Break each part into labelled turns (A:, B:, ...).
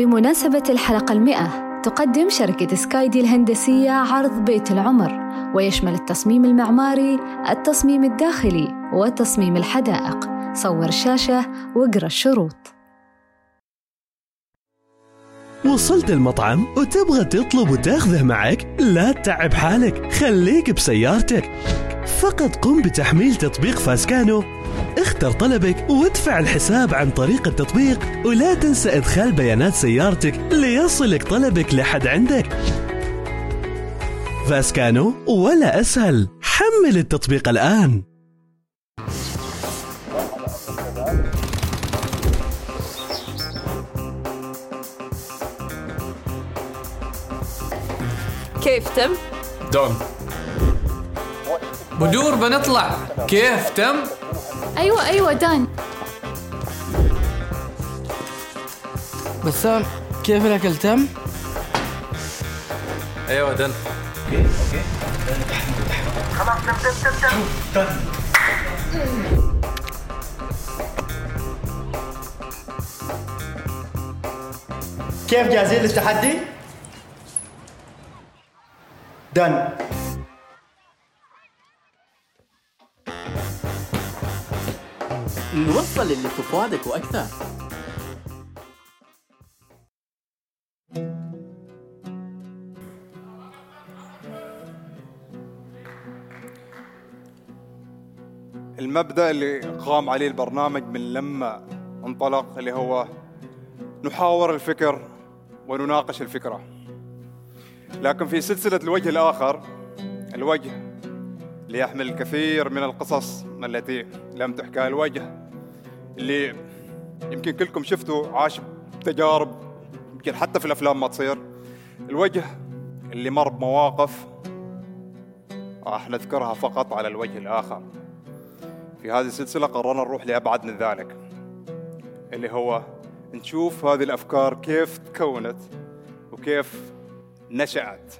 A: بمناسبة الحلقة المئة تقدم شركة سكايدي الهندسية عرض بيت العمر ويشمل التصميم المعماري، التصميم الداخلي وتصميم الحدائق. صور الشاشة واقرأ الشروط.
B: وصلت المطعم وتبغى تطلب وتاخذه معك؟ لا تتعب حالك خليك بسيارتك. فقط قم بتحميل تطبيق فاسكانو. اختر طلبك وادفع الحساب عن طريق التطبيق ولا تنسى إدخال بيانات سيارتك ليصلك طلبك لحد عندك. فاسكانو ولا أسهل. حمل التطبيق الآن.
C: كيف تم؟
D: دون. بدور بنطلع كيف تم؟
C: أيوه أيوه دان
E: بسام كيف الأكل تم؟
D: أيوه دن
F: كيف جاهزين للتحدي؟ دن
G: نوصل اللي في فؤادك وأكثر.
H: المبدأ اللي قام عليه البرنامج من لما انطلق اللي هو نحاور الفكر ونناقش الفكرة. لكن في سلسلة الوجه الآخر الوجه اللي يحمل الكثير من القصص التي لم تحكى الوجه. اللي يمكن كلكم شفتوا عاش تجارب يمكن حتى في الأفلام ما تصير. الوجه اللي مر بمواقف راح نذكرها فقط على الوجه الآخر. في هذه السلسلة قررنا نروح لأبعد من ذلك اللي هو نشوف هذه الأفكار كيف تكونت وكيف نشأت.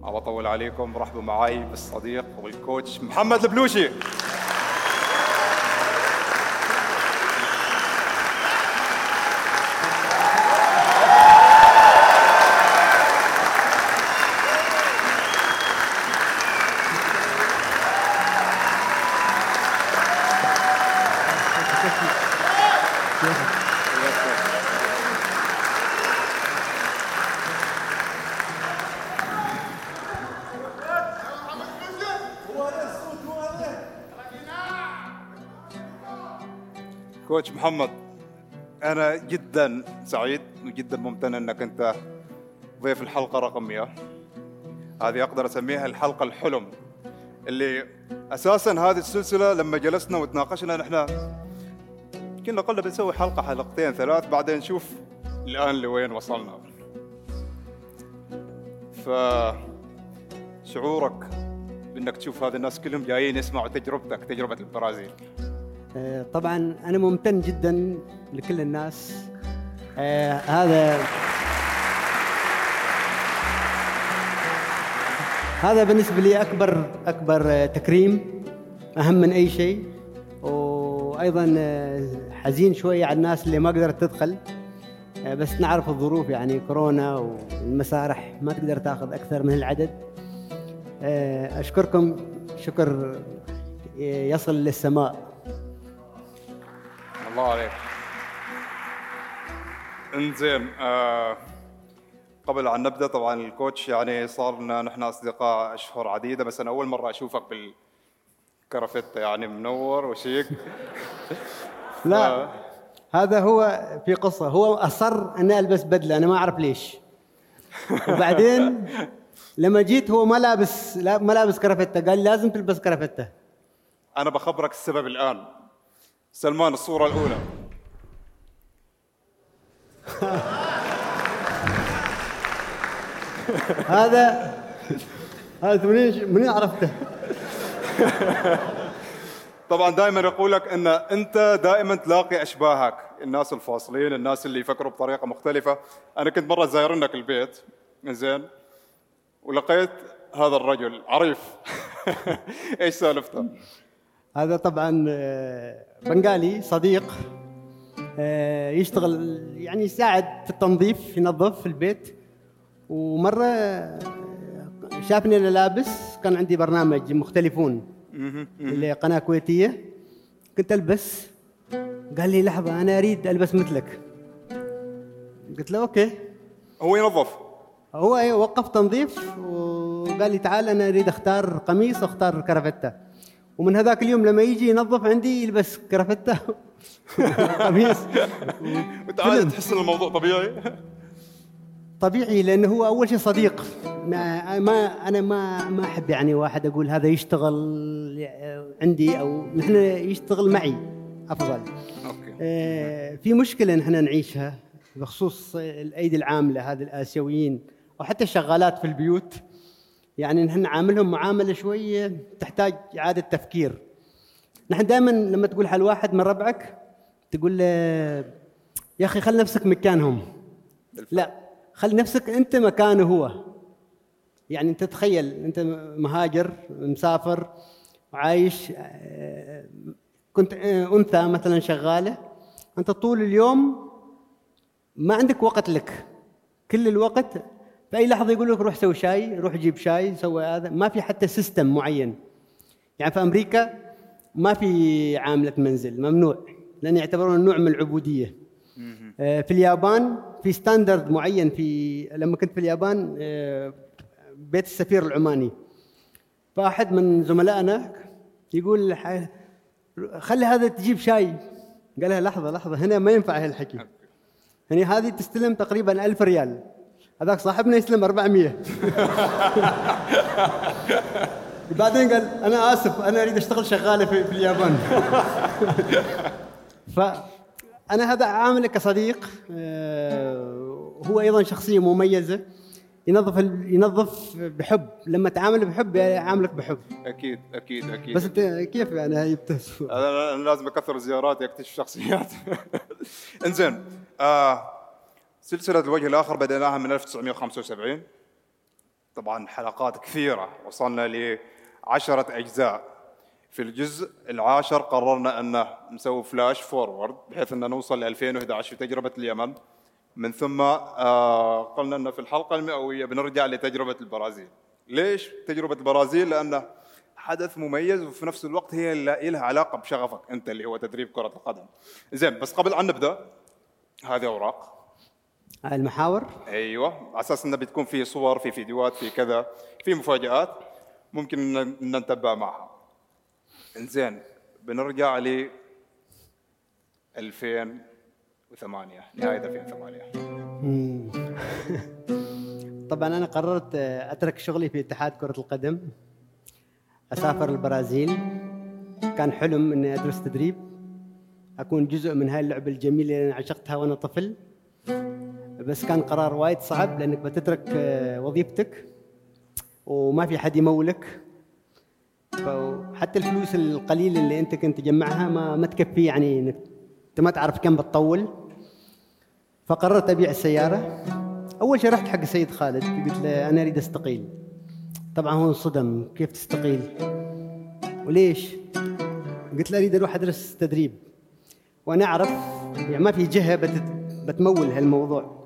H: ما بطول عليكم رحبوا معي بالصديق والكوتش محمد البلوشي. كوتش محمد أنا جدا سعيد وجدا ممتن أنك أنت ضيف الحلقة رقم 100 هذه أقدر أسميها الحلقة الحلم اللي أساسا هذه السلسلة لما جلسنا وتناقشنا نحن كنا قلنا بنسوي حلقة حلقتين ثلاث بعدين نشوف الآن لوين وصلنا. ف شعورك بأنك تشوف هذا الناس كلهم جايين يسمعوا تجربتك تجربة البرازيل.
F: طبعا أنا ممتن جدا لكل الناس. آه، هذا هذا بالنسبة لي اكبر أكبر آه، تكريم أهم من أي شيء. وأيضا آه، حزين شوية على الناس اللي ما قدرت تدخل. آه، بس نعرف الظروف يعني كورونا والمسارح ما تقدر تأخذ أكثر من العدد. آه، أشكركم. شكر آه، يصل للسماء.
H: الله عليك. انزين آه قبل أن نبدأ طبعا الكوتش يعني صار لنا نحن أصدقاء أشهر عديدة بس أنا أول مرة أشوفك بالكرافتة يعني منور وشيك.
F: لا هذا هو في قصة. هو أصر أني ألبس بدلة أنا ما أعرف ليش. وبعدين لما جيت هو ما لابس لا ما لابس كرافتة. قال لي لازم تلبس كرافتة.
H: أنا بخبرك السبب الآن. سلمان الصورة الأولى.
F: هذا هذا منين منين عرفته؟
H: طبعا دائما يقول لك إن أنت دائما تلاقي أشباهك الناس الفاصلين الناس اللي يفكروا بطريقة مختلفة. أنا كنت مرة زايرنك البيت زين ولقيت هذا الرجل عريف. إيش سالفته؟
F: هذا طبعا آه، بنغالي صديق آه، يشتغل يعني يساعد في التنظيف ينظف في البيت. ومرة آه، شافني أنا لابس كان عندي برنامج مختلفون اللي قناة كويتية. كنت ألبس. قال لي لحظة أنا أريد ألبس مثلك. قلت له أوكي.
H: هو ينظف؟
F: هو إيه وقف تنظيف وقال لي تعال أنا أريد أختار قميص واختار كرافته. ومن هذاك اليوم لما يجي ينظف عندي يلبس كرافتة. قميص.
H: وتعال تحس إن الموضوع طبيعي؟
F: طبيعي لأنه هو أول شيء صديق. ما, ما أنا ما ما أحب يعني واحد أقول هذا يشتغل عندي أو نحن يشتغل معي. أفضل.
H: أوكي.
F: آه، في مشكلة نحن نعيشها بخصوص الأيدي العاملة هذه الآسيويين وحتى الشغالات في البيوت. يعني نحن نعاملهم معاملة شوية تحتاج إعادة تفكير. نحن دائما لما تقول حال واحد من ربعك تقول له يا أخي خل نفسك مكانهم. لا خل نفسك أنت مكانه هو. يعني أنت تخيل أنت مهاجر مسافر وعايش آه، كنت أنثى مثلا شغالة أنت طول اليوم ما عندك وقت لك. كل الوقت في اي لحظة يقول لك روح سوي شاي روح جيب شاي سوي هذا. ما في حتى system معين. يعني في أمريكا ما في عاملة منزل ممنوع لأن يعتبرون نوع من العبودية. آه، في اليابان في ستاندرد معين في لما كنت في اليابان آه، بيت السفير العماني. فأحد من زملائنا يقول خلي هذا تجيب شاي. قال لها لحظة لحظة هنا ما ينفع هالحكي. يعني هذه تستلم تقريبا ألف ريال. هذاك صاحبنا يستلم 400 بعدين قال أنا آسف أنا أريد أشتغل شغالة في, في اليابان. فانا هذا عامله كصديق آه، هو أيضا شخصية مميزة ينظف ال- ينظف بحب. لما تعامل بحب يعاملك بحب.
H: أكيد أكيد أكيد.
F: بس أنت كيف يعني هاي بتهزم
H: أنا أنا لازم أكثر زياراتي اكتشف شخصيات. إنزين آه سلسلة الوجه الآخر بدأناها من 1975 طبعا حلقات كثيرة وصلنا ل 10 أجزاء. في الجزء العاشر قررنا أن نسوي flash forward بحيث أن نوصل ل 2011 في تجربة اليمن. من ثم آه قلنا أن في الحلقة المئوية بنرجع لتجربة البرازيل. ليش تجربة البرازيل؟ لأن حدث مميز وفي نفس الوقت هي اللي لها علاقة بشغفك أنت اللي هو تدريب كرة القدم. زين بس قبل أن نبدأ هذه أوراق.
F: هاي المحاور.
H: أيوه على أساس إنه بتكون في صور في فيديوهات في كذا في مفاجآت ممكن ان نتبع معها. إنزين بنرجع ل 2008 نهاية 2008
F: طبعا أنا قررت أترك شغلي في اتحاد كرة القدم. أسافر البرازيل. كان حلم إني أدرس تدريب. أكون جزء من هاي اللعبة الجميلة اللي أنا عشقتها وأنا طفل. بس كان قرار وايد صعب لأنك بتترك آه، وظيفتك وما في حد يمولك. حتى الفلوس القليلة اللي أنت كنت تجمعها ما ما تكفي يعني إنك أنت ما تعرف كم بتطول. فقررت أبيع السيارة. أول شيء رحت حق السيد خالد قلت له أنا أريد أستقيل. طبعا هو انصدم كيف تستقيل؟ وليش؟ قلت له أريد أروح أدرس تدريب. وأنا أعرف يعني ما في جهة بت بتمول هالموضوع.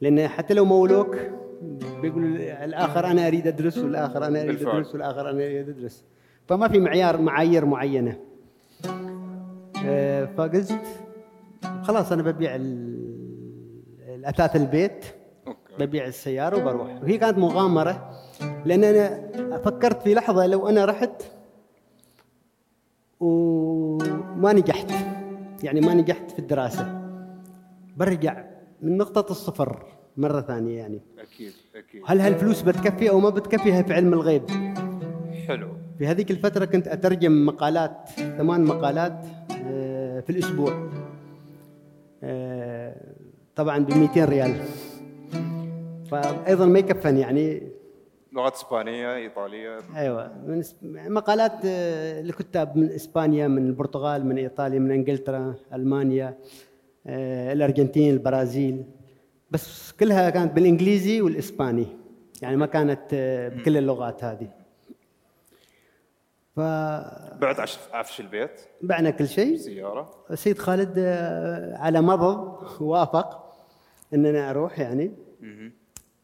F: لأن حتى لو مولوك بيقول الآخر أنا أريد ادرس والاخر أنا
H: أريد.
F: ادرس والاخر أنا أريد ادرس فما في معيار معايير معينة. آه، فقلت خلاص أنا ببيع ال- الأثاث البيت ببيع السيارة وبروح. وهي كانت مغامرة لأن أنا فكرت في لحظة لو أنا رحت وما نجحت. يعني ما نجحت في الدراسة. برجع من نقطة الصفر مرة ثانية يعني.
H: أكيد أكيد.
F: هل هالفلوس بتكفي أو ما بتكفي هي في علم الغيب؟
H: حلو.
F: في هذيك الفترة كنت أترجم مقالات ثمان مقالات آه، في الأسبوع. آه، طبعا ب 200 ريال. فأيضا ما يكفن يعني.
H: لغة إسبانية إيطالية.
F: أيوة. من مقالات آه، لكتاب من إسبانيا من البرتغال من إيطاليا من إنجلترا ألمانيا. آه، الأرجنتين البرازيل. بس كلها كانت بالإنجليزي والإسباني. يعني ما كانت آه، بكل اللغات هذه. فبعنا
H: بعت عفش البيت؟
F: كل شيء.
H: سياره
F: السيد خالد آه، على مضض وافق ان أنا أروح يعني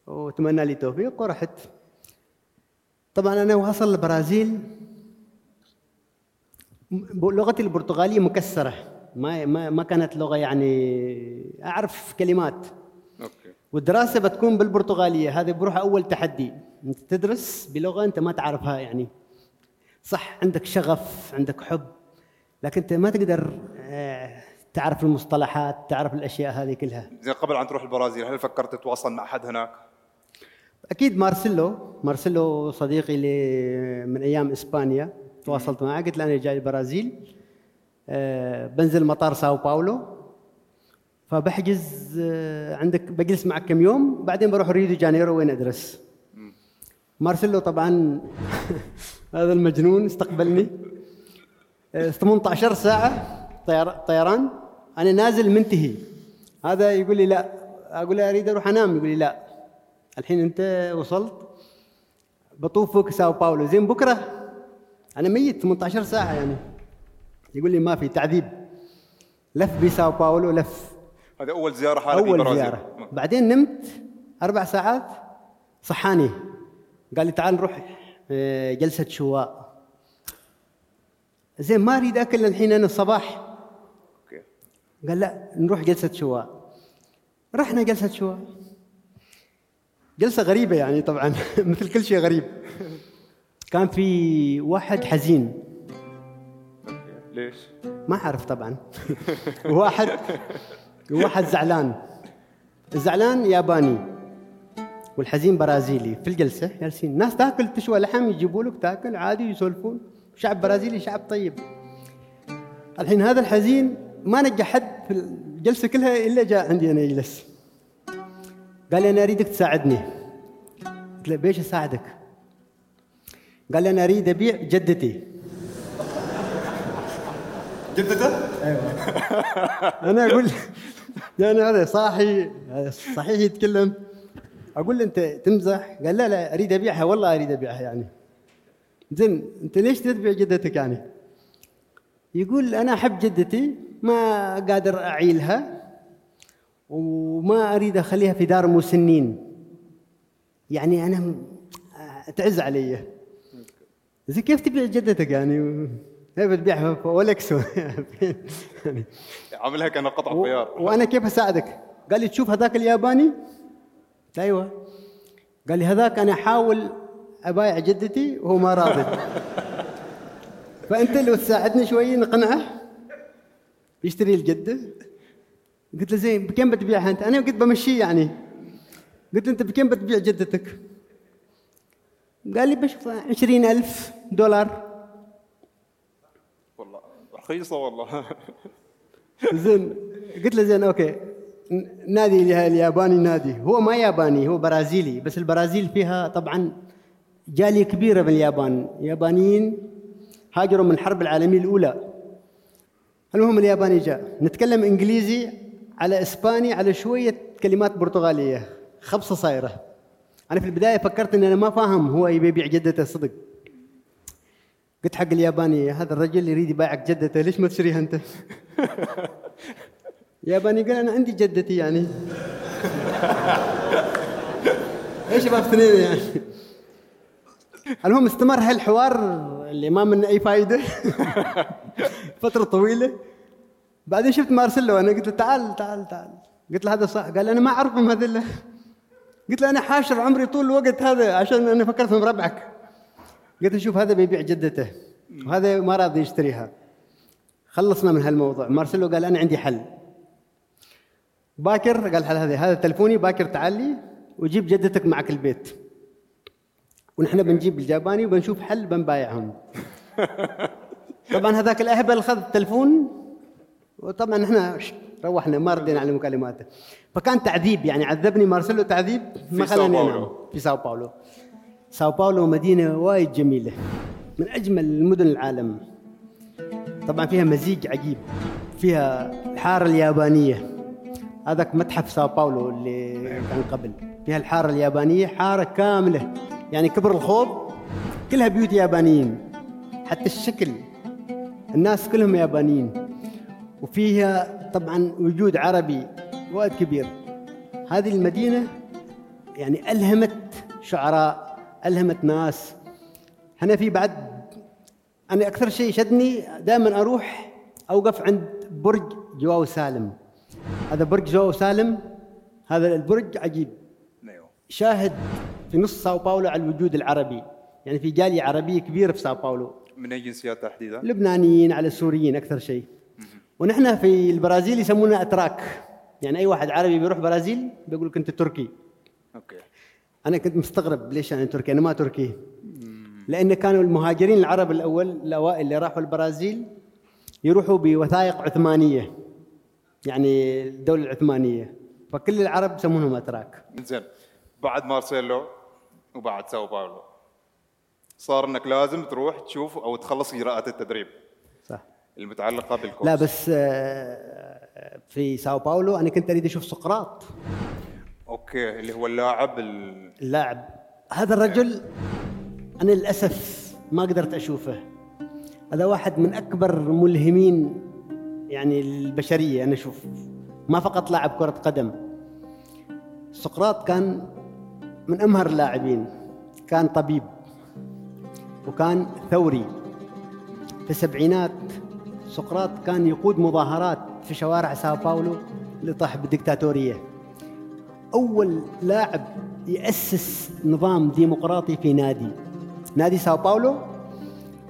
F: وتمنى لي توفيق ورحت. طبعا أنا واصل البرازيل. لغتي البرتغالية مكسرة. ما ما ما كانت لغة يعني أعرف كلمات.
H: أوكي.
F: والدراسة بتكون بالبرتغالية. هذا بروح أول تحدي. أنت تدرس بلغة أنت ما تعرفها يعني. صح عندك شغف عندك حب لكن أنت ما تقدر آه، تعرف المصطلحات تعرف الأشياء هذه كلها.
H: زين قبل ان تروح البرازيل هل فكرت تتواصل مع احد هناك؟
F: أكيد مارسيلو. مارسيلو صديقي من أيام إسبانيا. تواصلت معه. قلت له أنا جاي البرازيل. بنزل مطار ساو باولو. فبحجز آه، عندك بجلس معك كم يوم بعدين بروح ريو دي جانيرو وين أدرس. مارسيلو طبعا هذا المجنون استقبلني. آه، 18 ساعة طير- طيران. أنا نازل منتهي. هذا يقول لي لا. أقول له أريد أروح أنام. يقول لي لا. الحين أنت وصلت. بطوف فوق ساو باولو. زين بكرة. أنا ميت 18 ساعة يعني. يقول لي ما في تعذيب. لف بساو باولو لف.
H: هذه أول زيارة حالة
F: أول
H: بالبرازيل.
F: زيارة. بعدين نمت أربع ساعات صحاني. قال لي تعال نروح آه، جلسة شواء. زين ما أريد أكل الحين أنا الصباح. قال لا نروح جلسة شواء. رحنا جلسة شواء. جلسة غريبة يعني طبعا مثل كل شيء غريب. كان في واحد حزين.
H: ليش؟
F: ما اعرف طبعا. واحد واحد زعلان. الزعلان ياباني. والحزين برازيلي. في الجلسة جالسين. ناس تاكل تشوى لحم يجيبوا لك تاكل عادي يسولفون. شعب برازيلي شعب طيب. الحين هذا الحزين ما نجح حد في الجلسة كلها إلا جاء عندي أنا يجلس. قال لي أنا أريدك تساعدني. قلت له بيش أساعدك؟ قال لي أنا أريد أبيع جدتي.
H: جدته؟
F: أنا أقول يعني هذا صاحي صحيح يتكلم. أقول له أنت تمزح؟ قال لا لا أريد أبيعها والله أريد أبيعها يعني. زين أنت ليش تبيع جدتك يعني؟ يقول أنا أحب جدتي ما قادر أعيلها وما أريد أخليها في دار مسنين. يعني أنا تعز علي. زي كيف تبيع جدتك يعني؟ كيف تبيعها في اولكس يعني
H: عاملها كانه قطعه
F: و-
H: خيار
F: وأنا كيف أساعدك؟ قال لي تشوف هذاك الياباني؟ أيوه قال لي هذاك أنا احاول أبايع جدتي وهو ما راضي فأنت لو تساعدني شوي نقنعه يشتري الجدة قلت له زين بكم بتبيعها أنت؟ أنا قلت بمشيه يعني قلت له أنت بكم بتبيع جدتك؟ قال لي بشوف عشرين ألف دولار
H: والله رخيصة والله.
F: زين قلت له زين أوكي. نادي الياباني نادي. هو ما ياباني هو برازيلي بس البرازيل فيها طبعا جالية كبيرة من اليابان يابانيين هاجروا من الحرب العالمية الأولى. المهم الياباني جاء. نتكلم إنجليزي على إسباني على شوية كلمات برتغالية. خبصة صايرة. أنا في البداية فكرت إن أنا ما فاهم هو يبي يبيع جدته صدق. قلت حق الياباني هذا الرجل يريد يبايعك جدته ليش ما تشتريها أنت؟ ياباني قال أنا عندي جدتي يعني. إيش شباب اثنين يعني؟ المهم استمر هالحوار اللي ما منه أي فائده فترة طويلة. بعدين شفت مارسيلو أنا قلت له تعال تعال تعال. قلت له هذا صح. قال أنا ما أعرفهم هذول. قلت له أنا حاشر عمري طول الوقت هذا عشان أنا فكرتهم ربعك. قلت شوف هذا بيبيع جدته. وهذا ما راضي يشتريها. خلصنا من هالموضوع. مارسيلو قال أنا عندي حل. باكر قال حل هذا هذا تلفوني. باكر تعال لي وجيب جدتك معك البيت. ونحن بنجيب الياباني وبنشوف حل بنبايعهم. طبعا هذاك الأهبل خذ التلفون. وطبعا إحنا روحنا ما ردينا على مكالماته. فكان تعذيب يعني عذبني مارسيلو تعذيب. ما
H: في ساو
F: خلاني
H: باولو.
F: انام في ساو باولو. ساو باولو مدينة وايد جميلة من أجمل المدن العالم. طبعا فيها مزيج عجيب فيها الحارة اليابانية. هذاك متحف ساو باولو اللي كان قبل. فيها الحارة اليابانية حارة كاملة يعني كبر الخوض كلها بيوت يابانيين. حتى الشكل الناس كلهم يابانيين. وفيها طبعا وجود عربي وايد كبير. هذه المدينة يعني ألهمت شعراء ألهمت ناس. هنا في بعد أنا أكثر شيء شدني دائما أروح أوقف عند برج جواو سالم. هذا برج جواو سالم هذا البرج عجيب.
H: أيوه
F: شاهد في نص ساو باولو على الوجود العربي. يعني في جاليه عربيه كبيره في ساو باولو.
H: من أي جنسيات تحديدا؟
F: لبنانيين على السوريين أكثر شيء. ونحن في البرازيل يسمونا أتراك. يعني أي واحد عربي بيروح برازيل بيقول لك أنت تركي. أنا كنت مستغرب ليش أنا تركي أنا ما تركي. لأن كانوا المهاجرين العرب الأول الأوائل اللي راحوا البرازيل يروحوا بوثائق عثمانية. يعني الدولة العثمانية. فكل العرب يسمونهم أتراك.
H: زين بعد مارسيلو وبعد ساو باولو. صار إنك لازم تروح تشوف أو تخلص إجراءات التدريب.
F: صح.
H: المتعلقة بالكورس.
F: لا بس آه، في ساو باولو أنا كنت أريد أشوف سقراط.
H: أوكي اللي هو اللاعب ال...
F: اللاعب. هذا الرجل أنا للأسف ما قدرت أشوفه. هذا واحد من أكبر ملهمين يعني البشرية أنا أشوف. ما فقط لاعب كرة قدم. سقراط كان من أمهر اللاعبين. كان طبيب. وكان ثوري. في السبعينات سقراط كان يقود مظاهرات في شوارع ساو باولو لطرح بالدكتاتوريه أول لاعب يأسس نظام ديمقراطي في نادي. نادي ساو باولو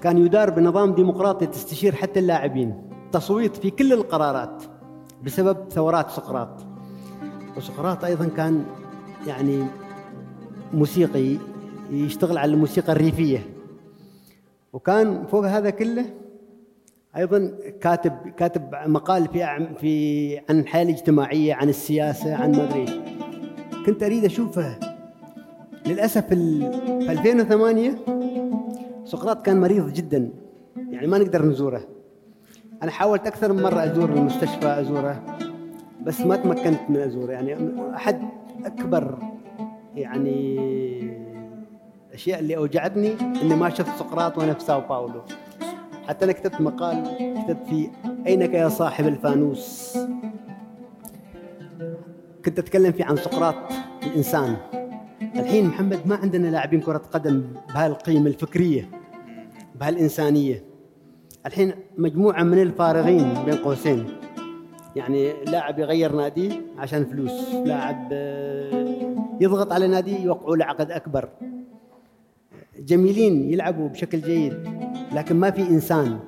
F: كان يدار بنظام ديمقراطي تستشير حتى اللاعبين. تصويت في كل القرارات بسبب ثورات سقراط. وسقراط أيضا كان يعني موسيقي يشتغل على الموسيقى الريفية. وكان فوق هذا كله أيضا كاتب كاتب مقال في في عن الحياة الاجتماعية عن السياسة عن ما ادري. كنت أريد اشوفه للأسف في 2008 سقراط كان مريض جدا يعني ما نقدر نزوره. أنا حاولت أكثر من مرة أزور المستشفى أزوره بس ما تمكنت من أزوره. يعني أحد أكبر يعني الاشياء اللي أوجعتني إني ما شفت سقراط وأنا في ساو باولو. حتى أنا كتبت مقال كتبت فيه أينك يا صاحب الفانوس. كنت أتكلم فيه عن سقراط الإنسان. الحين محمد ما عندنا لاعبين كرة قدم بهالقيمة الفكرية بهالإنسانية. الحين مجموعة من الفارغين بين قوسين. يعني لاعب يغير ناديه عشان فلوس لاعب آه، يضغط على ناديه يوقعوا له عقد أكبر. جميلين يلعبوا بشكل جيد لكن ما في إنسان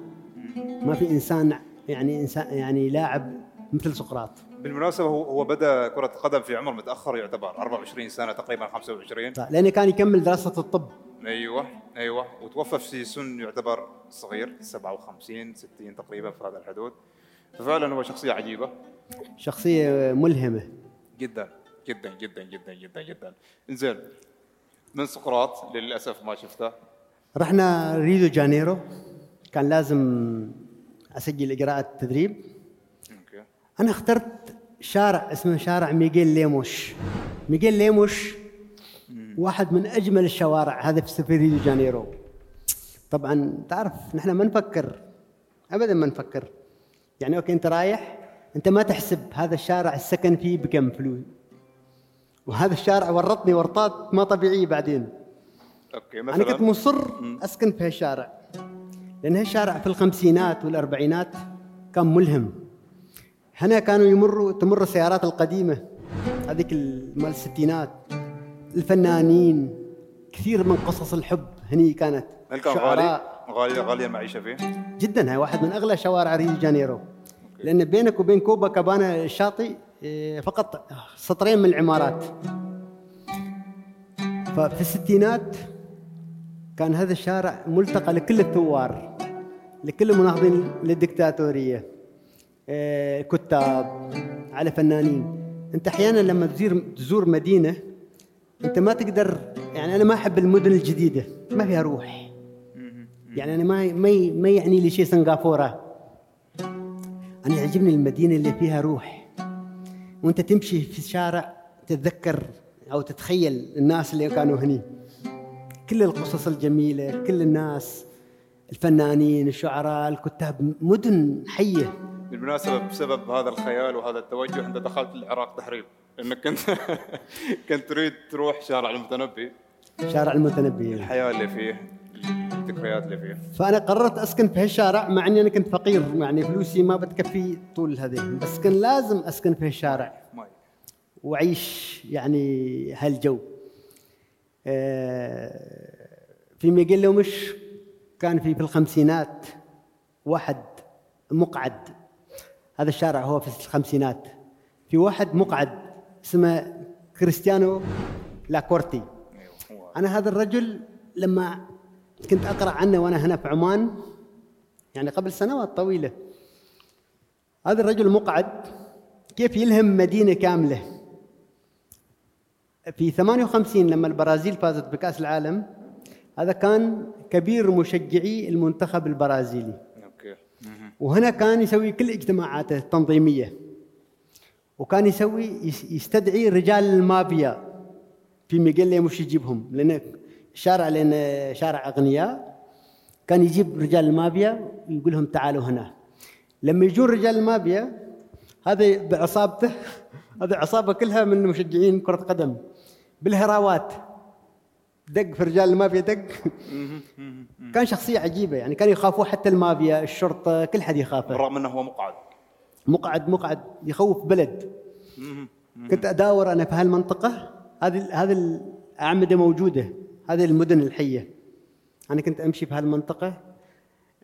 F: ما في إنسان يعني إنسان يعني لاعب مثل سقراط.
H: بالمناسبة هو هو بدأ كرة قدم في عمر متأخر يعتبر 24 سنة تقريبا 25
F: صح، لأنه كان يكمل دراسة الطب.
H: أيوه أيوه. وتوفى في سن يعتبر صغير 57 60 تقريبا في هذا الحدود. ففعلا هو شخصية عجيبة.
F: شخصية ملهمة.
H: جدا جدا جدا جدا جدا جدا. إنزين من سقراط للأسف ما شفته.
F: رحنا ريو جانيرو. كان لازم أسجل إجراءات التدريب
H: أوكي.
F: أنا اخترت شارع اسمه شارع ميغيل ليموش. ميغيل ليموش واحد من أجمل الشوارع هذا في ريو دي جانيرو. طبعا تعرف نحن ما نفكر ابدا ما نفكر. يعني أوكي أنت رايح أنت ما تحسب هذا الشارع السكن فيه بكم فلوس. وهذا الشارع ورطني ورطات ما طبيعيه بعدين.
H: أوكي
F: أنا كنت
H: مثلا
F: مصر أسكن في هالشارع. لأن هالشارع في الخمسينات والأربعينات كان ملهم. هنا كانوا يمروا تمر السيارات القديمة. هذيك ال- مال الستينات. الفنانين. كثير من قصص الحب هني كانت.
H: هل كان غالي غاليه غالية المعيشه فيه؟
F: جدا هاي واحد من أغلى شوارع ريو دي جانيرو لأن بينك وبين كوبا كابانا الشاطئ إيه، فقط سطرين من العمارات. ففي الستينات كان هذا الشارع ملتقى لكل الثوار لكل المناهضين للدكتاتورية. إيه، كتاب على فنانين. أنت أحيانا لما تزور تزور مدينة أنت ما تقدر يعني أنا ما أحب المدن الجديدة ما فيها روح. يعني أنا ما ما ما يعني لي شيء سنغافورة. أنا يعجبني المدينة اللي فيها روح. وأنت تمشي في الشارع تتذكر أو تتخيل الناس اللي كانوا هني. كل القصص الجميلة كل الناس الفنانين الشعراء الكتاب مدن حية.
H: بالمناسبة بسبب هذا الخيال وهذا التوجه أنت دخلت العراق تحريب لأنك كنت كنت تريد تروح شارع المتنبي.
F: شارع المتنبي.
H: الحياة اللي فيه الذكريات اللي فيه.
F: فأنا قررت أسكن في هالشارع مع إني أنا كنت فقير. يعني فلوسي ما بتكفي طول هذه. بس كان لازم أسكن في هالشارع. وأعيش يعني هالجو. آه، في ميغيل مش كان في في الخمسينات واحد مقعد هذا الشارع هو في الخمسينات. في واحد مقعد اسمه كريستيانو لاكورتي. أنا هذا الرجل لما كنت أقرأ عنه وأنا هنا في عمان يعني قبل سنوات طويلة هذا الرجل مقعد كيف يلهم مدينة كاملة. في 58 لما البرازيل فازت بكأس العالم هذا كان كبير مشجعي المنتخب البرازيلي. وهنا كان يسوي كل اجتماعاته التنظيمية. وكان يسوي يس- يستدعي رجال المافيا. في ميغيليا مش يجيبهم لأن شارع لأن شارع أغنياء. كان يجيب رجال المافيا ويقول لهم تعالوا هنا. لما يجون رجال المافيا هذا بعصابته هذه عصابة كلها من مشجعين كرة قدم. بالهراوات. دق في رجال المافيا دق. كان شخصية عجيبة يعني كانوا يخافوا حتى المافيا الشرطة كل حد يخافه.
H: بالرغم إنه هو مقعد.
F: مقعد مقعد يخوف بلد. كنت أداور أنا في هالمنطقة هذه هذه الأعمدة موجودة هذه المدن الحية. أنا كنت أمشي في هالمنطقة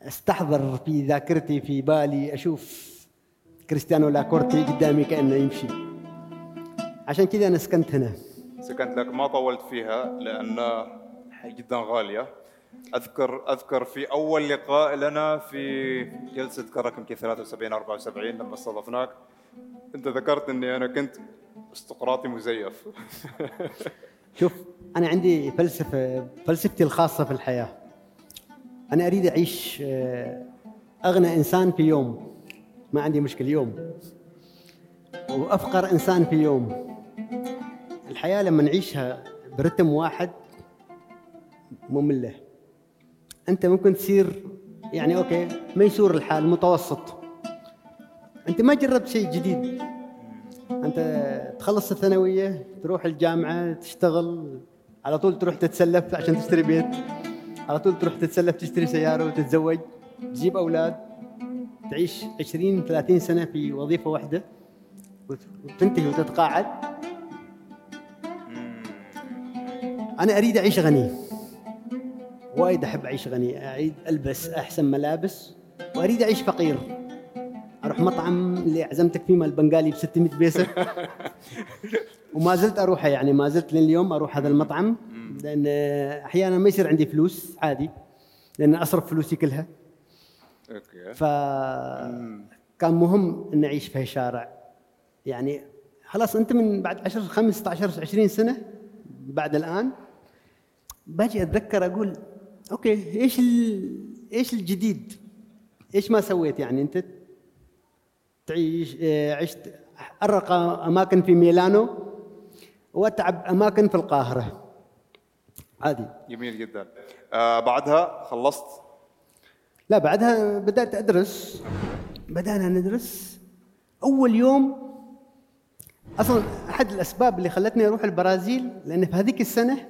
F: أستحضر في ذاكرتي في بالي أشوف كريستيانو لاكورتي قدامي كأنه يمشي. عشان كذا أنا سكنت هنا.
H: سكنت لك ما طولت فيها لأن جدا غالية. أذكر أذكر في أول لقاء لنا في جلسة كرك يمكن 73 74 لما استضفناك أنت ذكرت إني أنا كنت استقراطي مزيف.
F: شوف أنا عندي فلسفة فلسفتي الخاصة في الحياة. أنا أريد أعيش آه، أغنى إنسان في يوم. ما عندي مشكلة يوم. وأفقر إنسان في يوم. الحياة لما نعيشها برتم واحد مملة. أنت ممكن تصير يعني أوكي ميسور الحال متوسط. أنت ما جربت شيء جديد. أنت تخلص الثانوية تروح الجامعة تشتغل على طول تروح تتسلف عشان تشتري بيت. على طول تروح تتسلف تشتري سيارة وتتزوج تجيب أولاد تعيش 20 30 سنة في وظيفة واحدة وت- وتنتهي وتتقاعد. أنا أريد اعيش غني. وايد أحب اعيش غني. اريد ألبس أحسن ملابس وأريد أعيش فقير. أروح مطعم اللي عزمتك فيه مال البنغالي ب 600 بيسة. وما زلت أروحه يعني ما زلت لليوم أروح هذا المطعم. لأن أحيانا ما يصير عندي فلوس عادي لأن أصرف فلوسي كلها.
H: أوكي.
F: فكان مهم ان أعيش في هالشارع يعني خلاص أنت من بعد 10 15 20 سنة بعد الآن باجي أتذكر أقول أوكي إيش ال... إيش الجديد؟ إيش ما سويت يعني أنت؟ تعيش آه، عشت ارقى أماكن في ميلانو وأتعب أماكن في القاهرة. عادي
H: جميل جدا. آه بعدها خلصت؟
F: لا بعدها بدأت أدرس. بدأنا ندرس. أول يوم أصلا أحد الأسباب اللي خلتني أروح البرازيل لأن في هذيك السنة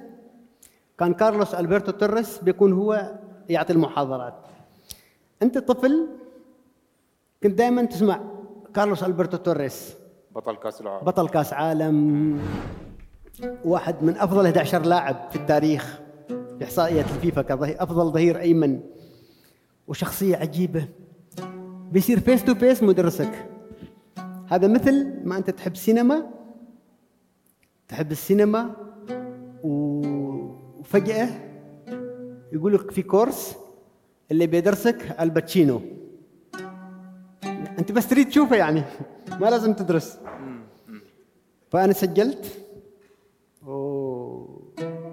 F: كان كارلوس ألبرتو توريس بيكون هو يعطي المحاضرات. أنت طفل كنت دائما تسمع كارلوس ألبرتو توريس.
H: بطل كأس العالم.
F: بطل كأس عالم. واحد من أفضل 11 لاعب في التاريخ في احصائيات الفيفا كظهير أفضل ظهير أيمن. وشخصية عجيبة. بيصير face to face مدرسك. هذا مثل ما أنت تحب سينما تحب السينما و- وفجاه يقول لك في كورس اللي بيدرسك آل باتشينو. أنت بس تريد تشوفه يعني ما لازم تدرس. فأنا سجلت.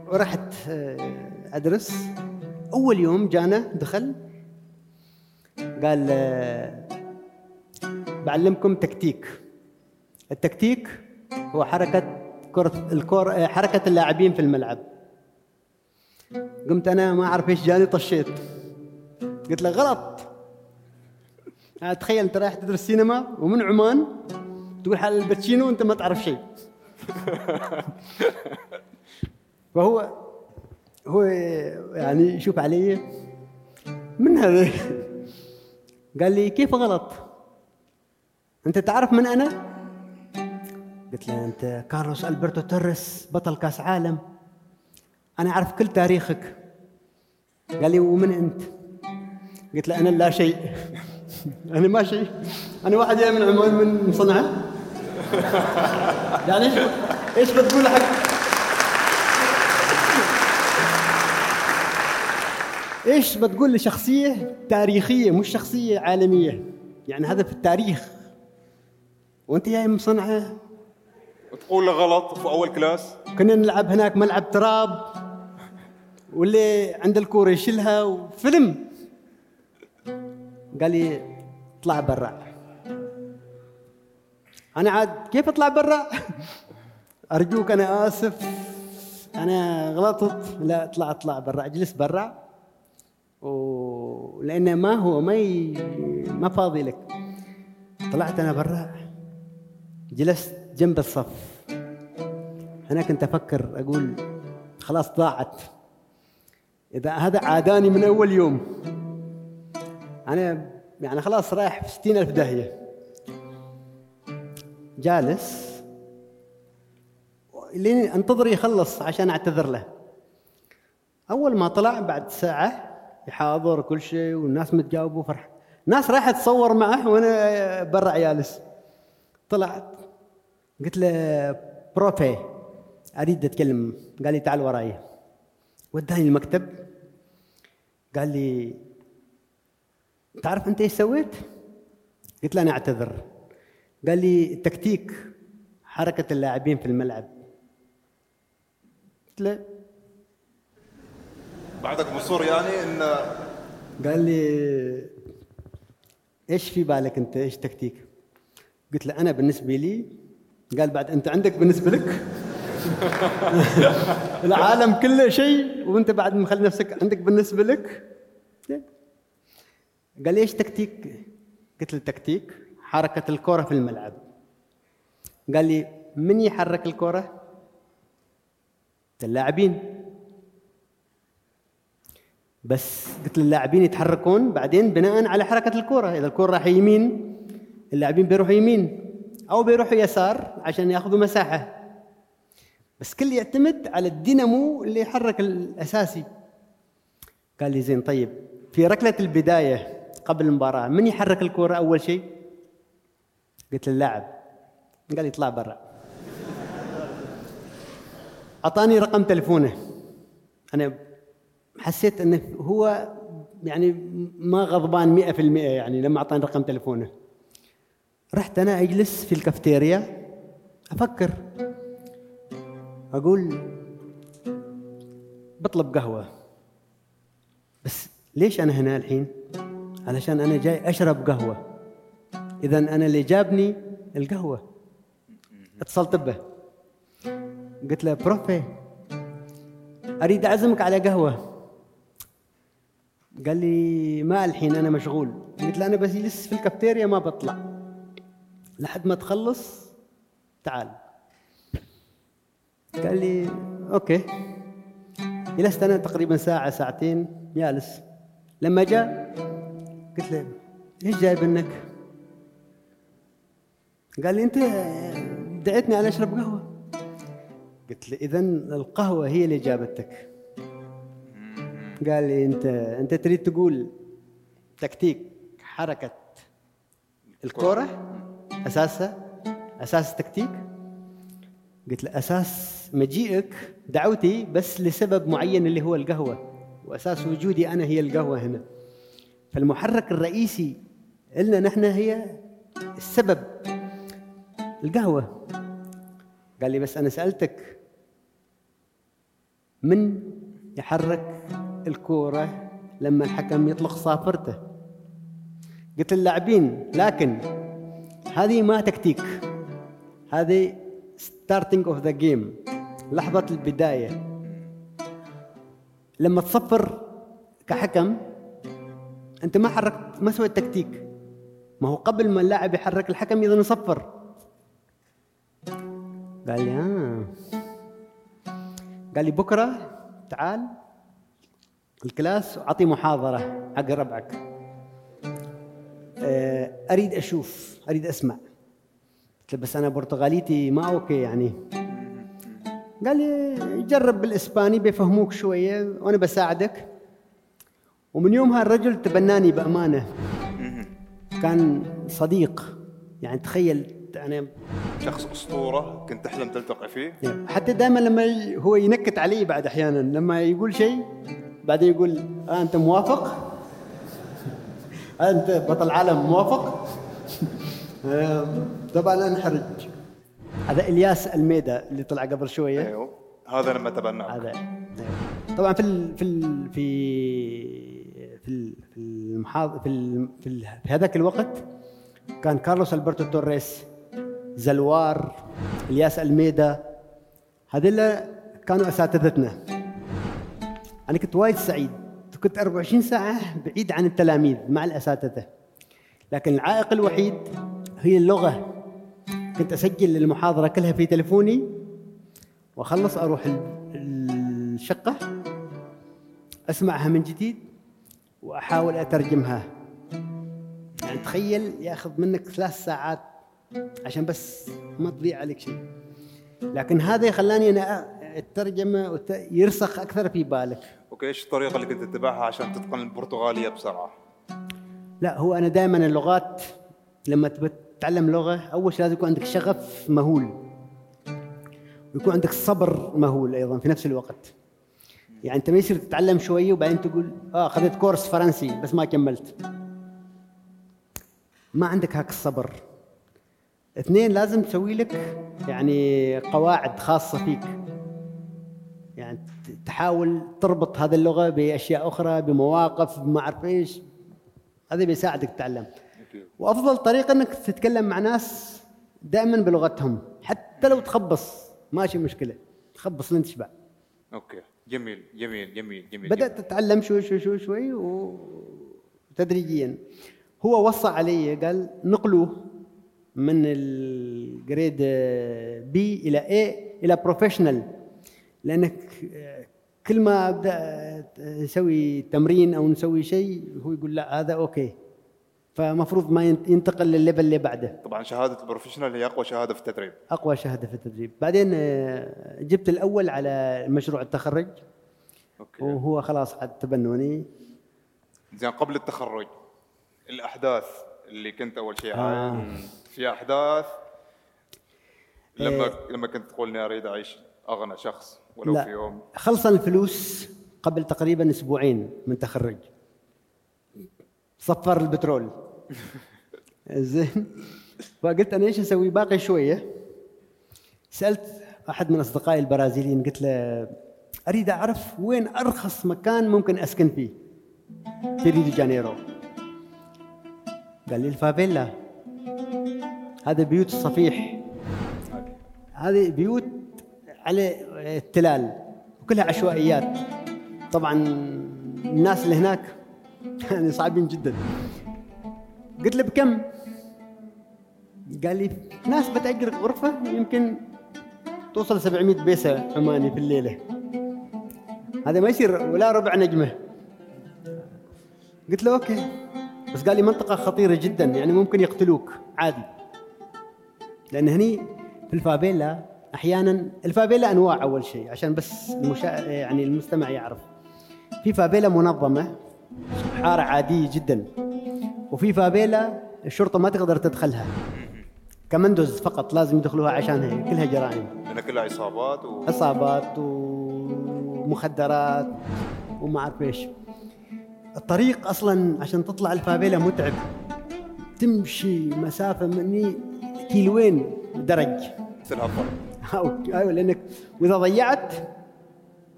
F: ورحت آه، أدرس. أول يوم جانا دخل قال آه، بعلمكم تكتيك. التكتيك هو حركة كرة الكور آه، حركة اللاعبين في الملعب. قمت أنا ما أعرف إيش جاني طشيت. قلت له غلط. آه، تخيل أنت رايح تدرس سينما ومن عمان تقول حال آل باتشينو وانت ما تعرف شيء. فهو هو يعني يشوف علي من هذا؟ قال لي كيف غلط؟ أنت تعرف من أنا؟ قلت له أنت كارلوس ألبرتو توريس بطل كأس عالم. أنا أعرف كل تاريخك. قال لي ومن أنت؟ قلت له أنا لا شيء. أنا ما شيء. أنا واحد جاي من عمان من صنعاء. يعني إيش إيش بتقول حق؟ إيش بتقول لشخصية تاريخية مش شخصية عالمية؟ يعني هذا في التاريخ. وأنت جاي من صنعاء.
H: وتقول له غلط في أول كلاس؟
F: كنا نلعب هناك ملعب تراب. واللي عند الكورة يشيلها وفيلم. قال لي اطلع برا. أنا عاد كيف أطلع برا؟ أرجوك أنا آسف. أنا غلطت. لا اطلع اطلع برا. أجلس برا. ولأنه ما هو ما ي... ما فاضي لك. طلعت أنا برا. جلست جنب الصف. أنا كنت أفكر أقول خلاص ضاعت. إذا هذا عاداني من أول يوم. أنا يعني خلاص رايح في ستين ألف داهية. جالس. لين أنتظر يخلص عشان أعتذر له. أول ما طلع بعد ساعة يحاضر كل شيء والناس متجاوبة وفرح. ناس رايحة تصور معه وأنا برا جالس طلعت قلت له بروفي أريد أتكلم. قال لي تعال وراي. وداني المكتب. قال لي تعرف أنت إيش سويت؟ قلت له أنا أعتذر. قال لي تكتيك حركة اللاعبين في الملعب. قلت له
H: بعدك مصر يعني إن
F: قال لي إيش في بالك أنت؟ إيش تكتيك؟ قلت له أنا بالنسبة لي. قال بعد أنت عندك بالنسبة لك؟ العالم كله شيء وأنت بعد مخلي نفسك عندك بالنسبة لك. قال لي إيش تكتيك؟ قلت له تكتيك حركة الكرة في الملعب. قال لي من يحرك الكرة؟ اللاعبين. بس قلت للاعبين يتحركون بعدين بناء على حركة الكرة. إذا الكرة راح يمين اللاعبين بيروحوا يمين. أو بيروحوا يسار عشان يأخذوا مساحة. بس كل يعتمد على الدينامو اللي يحرك الأساسي. قال لي زين طيب في ركلة البداية قبل المباراة من يحرك الكره أول شيء؟ قلت للاعب قال لي اطلع برا. أعطاني رقم تلفونه. أنا حسيت إنه هو يعني ما غضبان 100% يعني لما أعطاني رقم تلفونه. رحت أنا أجلس في الكافتيريا أفكر. أقول بطلب قهوة. بس ليش أنا هنا الحين؟ علشان أنا جاي أشرب قهوة. اذا أنا اللي جابني القهوة. اتصلت به. قلت له بروفي أريد أعزمك على قهوة. قال لي ما الحين أنا مشغول. قلت له أنا بس جلس في الكافتيريا ما بطلع. لحد ما تخلص تعال. قال لي أوكي. جلست أنا تقريبا ساعة ساعتين جالس لما جاء قلت له إيش جايب إنك؟ قال لي أنت دعيتني على أشرب قهوة. قلت له اذا القهوة هي اللي جابتك. قال لي أنت أنت تريد تقول تكتيك حركة الكورة؟ أساسها؟ أساس التكتيك قلت له أساس مجيئك دعوتي بس لسبب معين اللي هو القهوة وأساس وجودي أنا هي القهوة هنا. فالمحرك الرئيسي لنا نحن هي السبب القهوة. قال لي بس أنا سألتك من يحرك الكورة لما الحكم يطلق صافرته؟ قلت اللاعبين لكن هذه ما تكتيك هذه starting of the game لحظة البداية. لما تصفر كحكم أنت ما حركت ما سويت تكتيك. ما هو قبل ما اللاعب يحرك الحكم إذا يصفر قال لي آه. قال لي بكرة تعال ال class وأعطي محاضرة حق ربعك آه، أريد أشوف أريد أسمع. قلت بس أنا برتغاليتي ما أوكي يعني. قال لي جرب بالإسباني بيفهموك شوية وأنا بساعدك. ومن يومها الرجل تبناني بأمانة. كان صديق. يعني تخيل أنا
H: شخص أسطورة كنت تحلم تلتقي فيه.
F: حتى دائما لما هو ينكت علي بعد أحيانا. لما يقول شيء بعدين يقول آه أنت موافق؟ أنت بطل عالم موافق؟ آه، طبعا انحرج هذا إلياس ألميدا اللي طلع قبل شوية.
H: أيوه. هذا لما تبناه
F: هذا. أيوه. طبعا في ال في ال في في في المحاض في ال في, ال في هذاك الوقت كان كارلوس ألبرتو توريس زلوار إلياس ألميدا هذول كانوا أساتذتنا. أنا كنت وايد سعيد. كنت 24 ساعة بعيد عن التلاميذ مع الأساتذة. لكن العائق الوحيد هي اللغة. كنت أسجل المحاضره كلها في تلفوني وأخلص أروح ال- الشقة أسمعها من جديد وأحاول أترجمها. يعني تخيل ياخذ منك ثلاث ساعات عشان بس ما تضيع عليك شيء. لكن هذا خلاني أنا الترجمه يرسخ أكثر في بالك.
H: أوكي إيش الطريقة اللي كنت تتبعها عشان تتقن البرتغالية بسرعة؟
F: لا هو أنا دائما اللغات لما تبى تتعلم لغة أول شيء لازم يكون عندك شغف مهول. ويكون عندك صبر مهول أيضا في نفس الوقت. يعني أنت ما يصير تتعلم شوية وبعدين تقول آه أخذت كورس فرنسي بس ما كملت. ما عندك هاك الصبر. اثنين لازم تسوي لك يعني قواعد خاصة فيك. يعني تحاول تربط هذه اللغة بأشياء أخرى بمواقف ما اعرف إيش. هذا بيساعدك تتعلم. وأفضل طريقة إنك تتكلم مع ناس دائما بلغتهم حتى لو تخبص. ماشي مشكلة. تخبص لين تشبع.
H: أوكي. جميل جميل جميل جميل
F: بدأت تتعلم شوي شوي شوي شوي وتدريجيا هو وصى علي قال نقلوه من ال grade B إلى A إلى professional لأنك كل ما أبدأ نسوي تمرين أو نسوي شيء هو يقول لا هذا أوكي. فمفروض ما ينت- ينتقل للل level اللي بعده.
H: طبعا شهادة ال professional هي أقوى شهادة في التدريب.
F: أقوى شهادة في التدريب. بعدين آه، جبت الأول على مشروع التخرج.
H: أوكي.
F: وهو خلاص عاد تبنوني.
H: زين قبل التخرج الأحداث اللي كنت أول شيء
F: آه.
H: في أحداث. لما
F: إيه.
H: لما كنت تقول إني أريد أعيش أغنى شخص ولو
F: لا.
H: في يوم.
F: خلصنا الفلوس قبل تقريبا أسبوعين من تخرج. صفر البترول. زين. فقلت أنا إيش أسوي باقي شوية. سألت أحد من أصدقائي البرازيليين قلت له أريد أعرف وين أرخص مكان ممكن أسكن فيه؟ في ريو دي جانيرو. قال لي الفافيلا. هذا بيوت الصفيح هذه بيوت على التلال وكلها عشوائيات. طبعا الناس اللي هناك يعني صعبين جدا. قلت له بكم؟ قال لي ناس بتأجر غرفة يمكن توصل 700 بيسة عماني في الليلة. هذا ما يصير ولا ربع نجمة. قلت له أوكي. بس قال لي منطقة خطيرة جدا يعني ممكن يقتلوك عادي. لأن هني في الفافيلا أحيانا الفافيلا أنواع أول شيء عشان بس المشا... يعني المستمع يعرف. في فافيلا منظمة حارة عادية جدا. وفي فافيلا الشرطة ما تقدر تدخلها. كوماندوز فقط لازم يدخلوها عشانها كلها جرائم.
H: لأن كلها عصابات و...
F: عصابات ومخدرات وما أعرف إيش. الطريق أصلا عشان تطلع الفافيلا متعب. تمشي مسافة مني كيلوين درج. أيوه لأنك وإذا ضيعت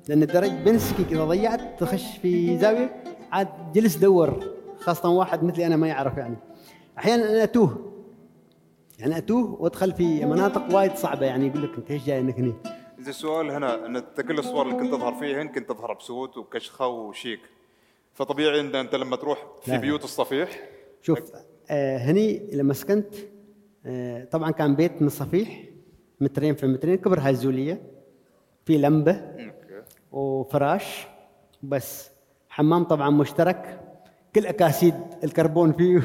F: لأن الدرج بنسكك إذا ضيعت تخش في زاوية عاد جلس دور خاصة واحد مثلي أنا ما يعرف يعني. أحيانا أنا أتوه يعني أتوه وأدخل في مناطق وايد صعبة يعني يقول لك أنت إيش جاي انك هنا؟
H: زين السؤال هنا أن أنت كل الصور اللي كنت تظهر فيهن كنت تظهر بسوت وكشخة وشيك. فطبيعي أن أنت لما تروح في. بيوت الصفيح
F: شوف آه هني لما سكنت آه طبعا كان بيت من الصفيح مترين في مترين كبر هاي الزوليه في لمبة وفراش بس. حمام طبعا مشترك. كل أكاسيد الكربون فيه.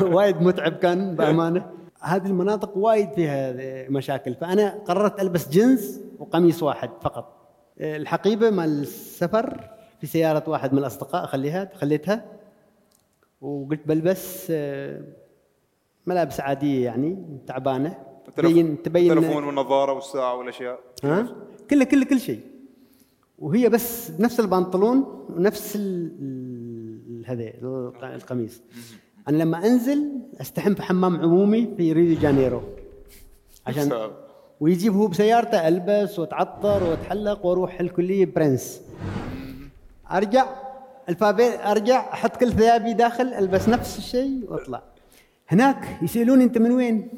F: وايد متعب كان بأمانة. هذه المناطق وايد فيها مشاكل. فأنا قررت ألبس جنس وقميص واحد فقط. الحقيبة مال السفر في سيارة واحد من الأصدقاء خليها خليتها. وقلت بلبس آه، ملابس عادية يعني تعبانة. تبين تبين
H: التلفون والنظارة والساعة والأشياء.
F: ها؟ كله كله كل شيء. وهي بس نفس البنطلون ونفس هذا الق- القميص. أنا لما أنزل أستحم في حمام عمومي في ريو دي جانيرو. عشان. ويجيب هو بسيارته ألبس واتعطر واتحلق وأروح الكلية برنس. أرجع الفافيلا أرجع أحط كل ثيابي داخل ألبس نفس الشيء وأطلع. هناك يسألوني أنت من وين؟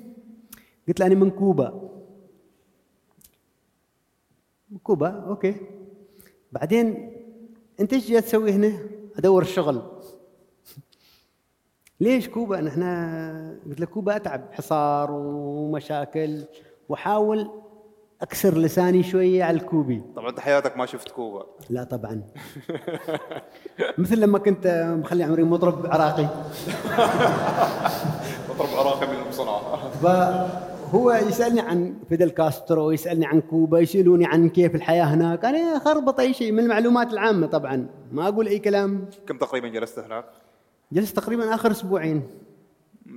F: قلت له أنا من كوبا. كوبا؟ okay. بعدين انت إيش جاي تسوي هنا؟ ادور الشغل. ليش كوبا؟ نحن قلت له كوبا أتعب حصار ومشاكل واحاول أكسر لساني شوية على الكوبي.
H: طبعا أنت حياتك ما شفت كوبا.
F: لا طبعا. مثل لما كنت مخلي عمري مطرب عراقي.
H: مطرب عراقي من المصنعه
F: فهو يسألني عن فيدل كاسترو يسألني عن كوبا يسالوني عن كيف الحياة هناك. أنا خربط أي شيء من المعلومات العامة طبعا. ما أقول أي كلام.
H: كم تقريبا جلست هناك؟
F: جلست تقريبا آخر أسبوعين.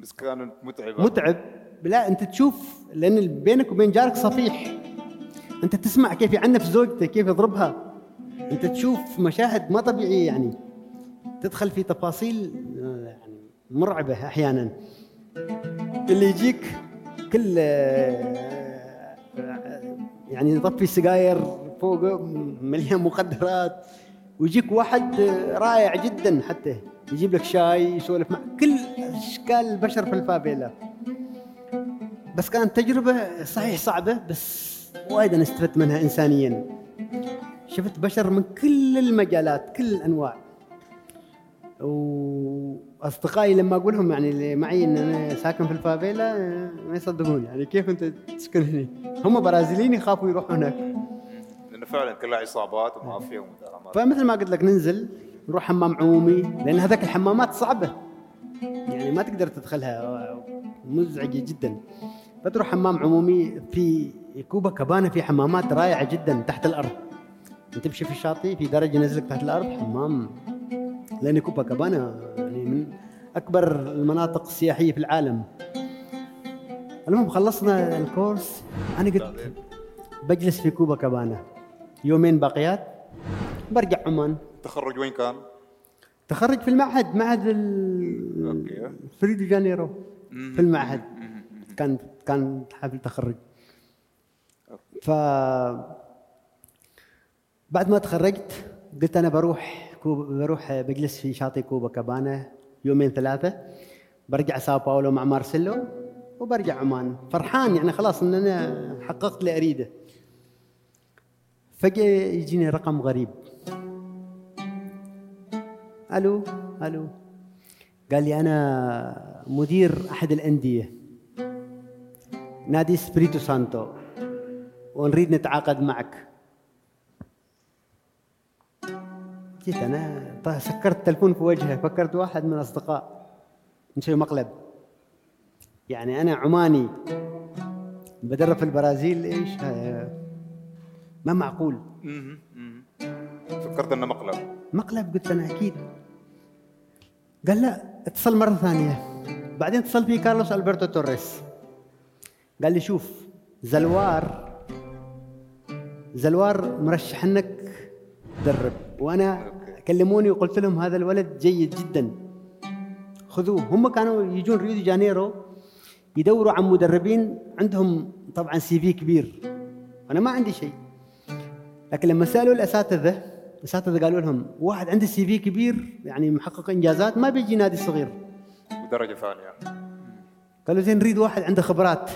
H: بس كانت متعبه
F: متعب. لا أنت تشوف لأن بينك وبين جارك صفيح. أنت تسمع كيف يعنف زوجته كيف يضربها. أنت تشوف مشاهد ما طبيعية يعني. تدخل في تفاصيل آه، يعني مرعبة أحيانا. اللي يجيك كل يعني يطفي السجاير فوق مليان مخدرات ويجيك واحد رائع جدا حتى يجيب لك شاي يسولف مع كل أشكال البشر في الفافيلا بس كانت تجربة صحيح صعبة بس وايد أنا استفدت منها انسانيا. شفت بشر من كل المجالات كل الأنواع. وأصدقائي لما أقول لهم يعني اللي معي إن أنا ساكن في الفافيلا آه، ما يصدقون يعني كيف أنت تسكن هنا هم برازيليين يخافوا يروحوا هناك.
H: لأنه فعلا كلها عصابات ومافيا ومداهمات.
F: فمثل ما قلت لك ننزل نروح حمام عمومي لأن هذاك الحمامات صعبة. يعني ما تقدر تدخلها مزعجة جدا. فتروح حمام عمومي في كوبا كابانا في حمامات رائعة جدا تحت الأرض. تمشي في الشاطئ في درجة ينزلك تحت الأرض حمام. لأن كوبا كابانا يعني من أكبر المناطق السياحية في العالم. المهم خلصنا الكورس. أنا قلت بجلس في كوبا كابانا. يومين باقيات. برجع عمان.
H: التخرج وين كان؟
F: تخرج في المعهد معهد ال- دي جانيرو. في المعهد. كان كان حفل تخرج. ف بعد ما تخرجت قلت أنا بروح كوبا بروح بجلس في شاطئ كوبا كابانا يومين ثلاثة. برجع ساو باولو مع مارسيلو وبرجع عمان. فرحان يعني خلاص إن أنا حققت اللي أريده. فجأة يجيني رقم غريب. ألو؟ ألو؟ قال لي أنا مدير أحد الأندية. نادي سبريتو سانتو. ونريد نتعاقد معك. جيت أنا سكرت التلفون في وجهه فكرت واحد من الأصدقاء نسوي مقلب. يعني أنا عماني بدرب في البرازيل إيش؟ ها- ما معقول.
H: فكرت إنه مقلب.
F: مقلب؟ قلت أنا أكيد. قال لا اتصل مرة ثانية. بعدين اتصل في كارلوس ألبرتو توريس. قال لي شوف زلوار زلوار مرشح إنك تدرب. وأنا كلموني وقلت لهم هذا الولد جيد جدا. خذوه. هم كانوا يجون ريو دي جانيرو يدوروا عن مدربين. عندهم طبعا CV كبير. أنا ما عندي شيء. لكن لما سألوا الأساتذة الأساتذة قالوا لهم واحد عنده CV كبير يعني محقق إنجازات ما بيجي نادي صغير.
H: بدرجه ثانية.
F: قالوا زين نريد واحد عنده خبرات.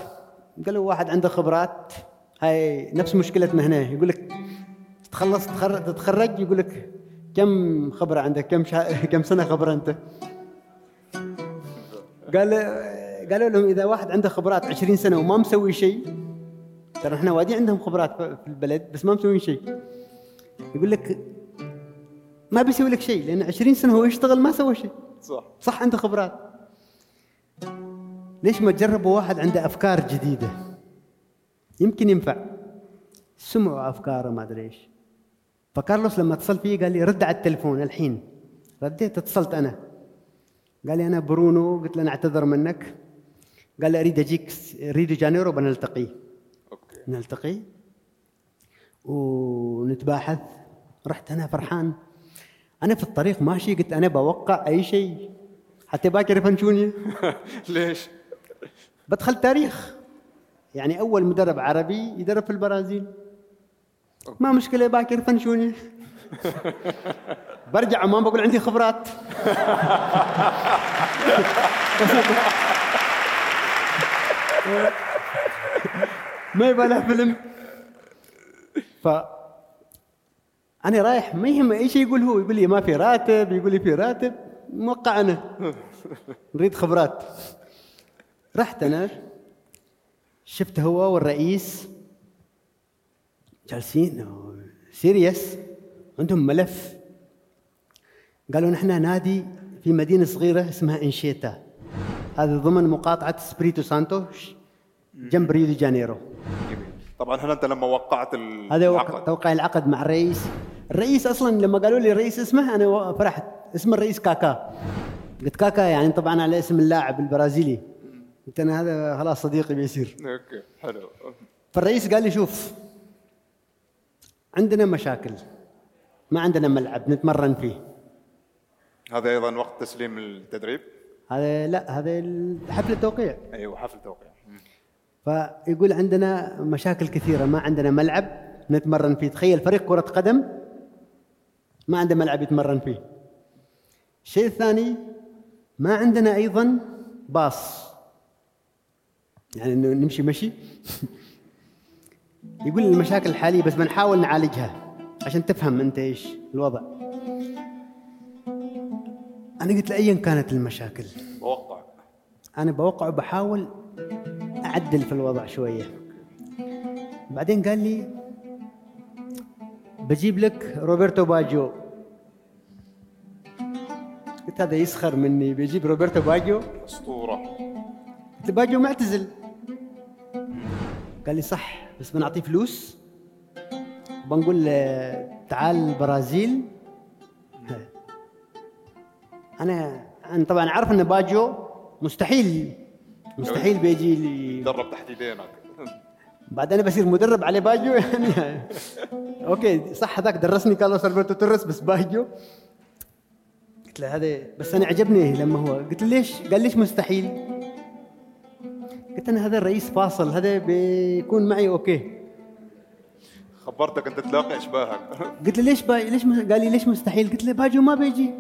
F: قالوا واحد عنده خبرات. هاي نفس مشكلتنا هنا. يقول لك تخلص تخرج تتخرج يقول لك كم خبرة عندك؟ كم شا... كم سنة خبرة أنت؟ قال قالوا لهم إذا واحد عنده خبرات 20 سنة وما مسوي شيء ترى إحنا وادي عندهم خبرات في البلد بس ما مسوين شيء. يقول لك ما بيسوي لك شيء لأن 20 سنة هو يشتغل ما سوى شيء.
H: صح.
F: صح عنده خبرات. ليش ما تجربوا واحد عنده أفكار جديدة؟ يمكن ينفع. سمعوا أفكاره ما أدري إيش. فكارلوس لما اتصل فيه قال لي رد على التلفون الحين. رديت اتصلت أنا. قال لي أنا برونو قلت له أنا أعتذر منك. قال لي أريد أجيك ريو جانيرو بنلتقي.
H: okay.
F: نلتقي. ونتباحث. رحت أنا فرحان. أنا في الطريق ماشي قلت أنا بوقع أي شيء. حتى باكر يفنشوني.
H: ليش؟
F: بدخل تاريخ. يعني أول مدرب عربي يدرب في البرازيل. ما مشكلة باكر يفنشوني برجع عمان بقول عندي خبرات. ما يبغى له فيلم. ف أنا رايح ما يهم أي شيء يقول هو يقول لي ما في راتب يقول لي في راتب موقع أنا. نريد خبرات. رحت أنا شفت هو والرئيس. جالسين serious عندهم ملف. قالوا نحن نادي في مدينة صغيرة اسمها إنشيتا. هذا ضمن مقاطعة سبريتو سانتو جنب ريو دي جانيرو.
H: طبعا هنا أنت لما وقعت
F: هذا
H: العقد؟
F: توقع العقد مع الرئيس. الرئيس أصلا لما قالوا لي الرئيس اسمه أنا فرحت. اسم الرئيس كاكا. قلت كاكا يعني طبعا على اسم اللاعب البرازيلي. قلت أنا هذا خلاص صديقي بيصير.
H: أوكي حلو.
F: فالرئيس قال لي شوف عندنا مشاكل. ما عندنا ملعب نتمرن فيه.
H: هذا أيضا وقت تسليم التدريب؟
F: هذا لا هذا حفل التوقيع.
H: أيوه حفل توقيع مم.
F: فيقول عندنا مشاكل كثيرة. ما عندنا ملعب نتمرن فيه. تخيل فريق كرة قدم ما عنده ملعب يتمرن فيه. الشيء الثاني ما عندنا أيضا باص. يعني نمشي مشي. يقول المشاكل الحالية بس بنحاول نعالجها عشان تفهم أنت إيش الوضع. أنا قلت له ايا كانت المشاكل؟
H: بوقع.
F: أنا بوقع وبحاول أعدل في الوضع شوية. بعدين قال لي بجيب لك روبرتو باجيو قلت هذا يسخر مني بيجيب روبرتو باجيو
H: أسطورة.
F: قلت باجيو معتزل. قال لي صح. بس بنعطيه فلوس. بنقول تعال البرازيل أنا أنا طبعا عارف إن باجيو مستحيل مستحيل بيجي لي.
H: درب تحت يدينك
F: بعد أنا بصير مدرب على باجيو يعني okay صح هذاك درسني كارلوس ألبرتو توريس بس باجيو قلت له هذا بس أنا عجبني لما هو قلت له ليش؟ قال ليش مستحيل؟ قلت أنا هذا الرئيس فاصل هذا بيكون معي okay
H: خبرتك أنت تلاقي إشباهك
F: قلت له ليش باي ليش م- قال لي ليش مستحيل؟ قلت له باجيو ما بيجي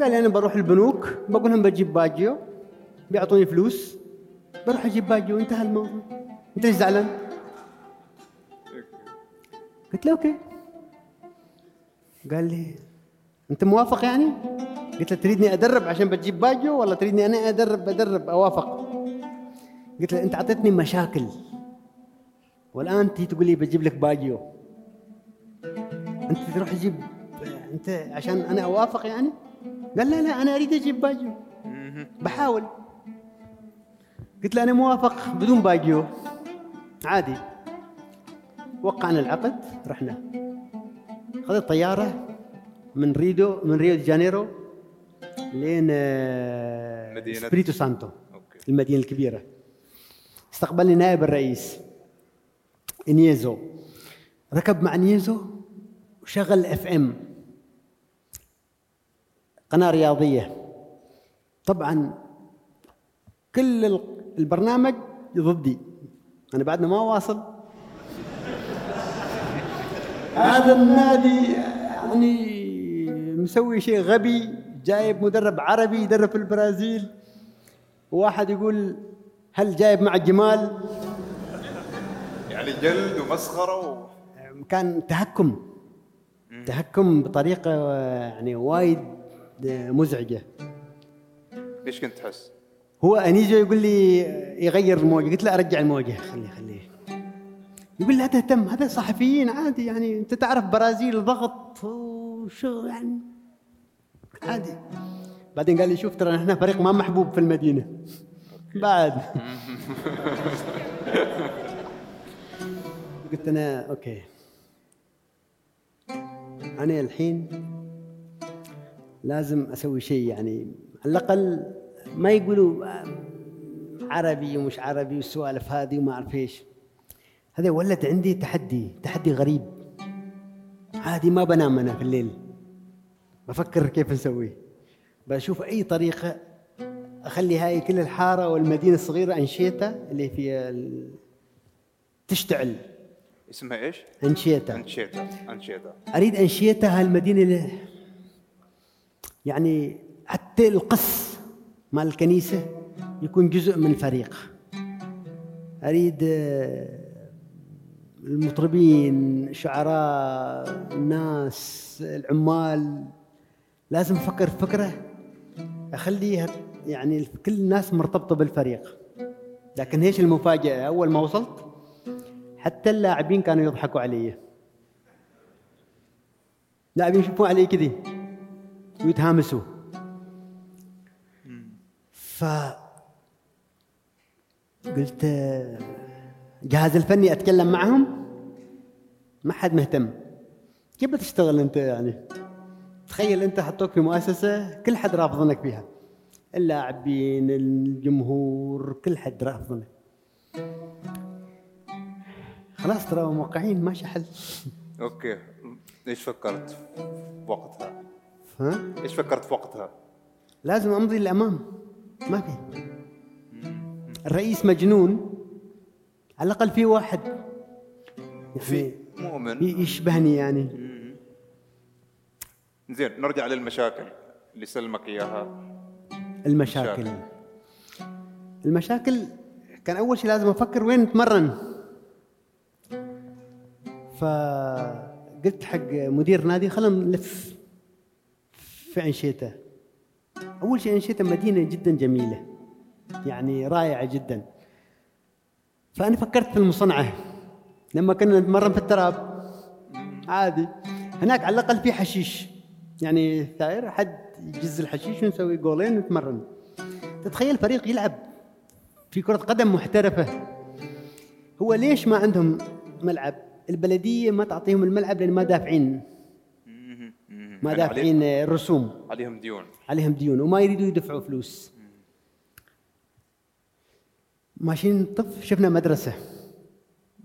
F: قال لي أنا بروح البنوك بقول لهم بجيب باجيو بيعطوني فلوس بروح أجيب باجيو انتهى الموضوع انت ليش زعلان؟ قلت له okay قال لي أنت موافق يعني؟ قلت له تريدني أدرب عشان بتجيب باجيو ولا تريدني أنا أدرب أدرب أوافق؟ قلت له أنت أعطيتني مشاكل. والآن تيجي تقول لي بجيب لك باجيو. أنت تروح تجيب أنت عشان أنا أوافق يعني؟ قال لا لا أنا أريد أجيب باجيو. بحاول. قلت له أنا موافق بدون باجيو. عادي. وقعنا العقد رحنا. خذت طياره من ريدو من ريو دي جانيرو لين آه،
H: مدينة-
F: سبريتو سانتو
H: okay.
F: المدينة الكبيرة. استقبلني نائب الرئيس انيزو ركب مع انيزو وشغل FM. قناة رياضية. طبعا كل ال- البرنامج ضدي. أنا بعدنا ما واصل. هذا النادي يعني مسوي شيء غبي جايب مدرب عربي يدرب في البرازيل. وواحد يقول هل جايب مع الجمال
H: يعني جلد ومسخرة و...
F: كان تهكم. تهكم بطريقة يعني وايد مزعجة.
H: ليش كنت تحس؟
F: هو أنيجو يقول لي يغير الموجة. قلت له أرجع الموجة. خليه خليه. يقول لا تهتم هذا صحفيين عادي يعني أنت تعرف برازيل ضغط وشو يعني عادي. بعدين قال لي شوف ترى إحنا فريق ما محبوب في المدينة. بعد. قلت أنا أوكي. أنا الحين لازم أسوي شيء يعني على الأقل ما يقولوا عربي ومش عربي والسوالف هذه وما أعرف إيش. هذا ولد عندي تحدي تحدي غريب. عادي ما بنام أنا في الليل. بفكر كيف نسويه بشوف أي طريقة أخلي هاي كل الحارة والمدينة الصغيرة أنشيتا اللي فيها ال... تشتعل.
H: اسمها إيش؟
F: أنشيتا.
H: أنشيتا. أنشيتا.
F: أريد أنشيتا هالمدينة اللي يعني حتى القس مال الكنيسة يكون جزء من فريق. أريد آه، المطربين شعراء الناس العمال. لازم أفكر فكرة أخليها يعني كل الناس مرتبطة بالفريق. لكن إيش المفاجأة؟ أول ما وصلت حتى اللاعبين كانوا يضحكوا علي. لاعبين يشوفون علي كذي. ويتهامسوا. ف قلت جهاز الفني أتكلم معهم. ما حد مهتم. كيف بتشتغل أنت يعني؟ تخيل أنت حطوك في مؤسسة كل حد رافضنك فيها. اللاعبين الجمهور كل حد رافضنك خلاص ترى موقعين ماشي حل.
H: أوكي. إيش فكرت في وقتها؟
F: ها؟
H: إيش فكرت في وقتها؟
F: لازم أمضي للأمام. ما في. الرئيس مجنون. على الأقل في واحد.
H: في
F: يعني
H: مؤمن
F: يشبهني يعني.
H: زين نرجع للمشاكل اللي سلمك إياها.
F: المشاكل. المشاكل. كان أول شيء لازم أفكر وين نتمرن فقلت حق مدير نادي خلينا نلف في انشيته أول شيء انشيته مدينة جدا جميلة يعني رائعة جدا. فأنا فكرت في المصنعة. لما كنا نتمرن في التراب. عادي. هناك على الأقل في حشيش. يعني ثاير حد يجز الحشيش ونسوي جولين ونتمرن تتخيل فريق يلعب في كرة قدم محترفة. هو ليش ما عندهم ملعب؟ البلدية ما تعطيهم الملعب لأن ما دافعين. ما دافعين الرسوم.
H: عليهم ديون.
F: عليهم ديون وما يريدوا يدفعوا فلوس. ماشيين طف شفنا مدرسة.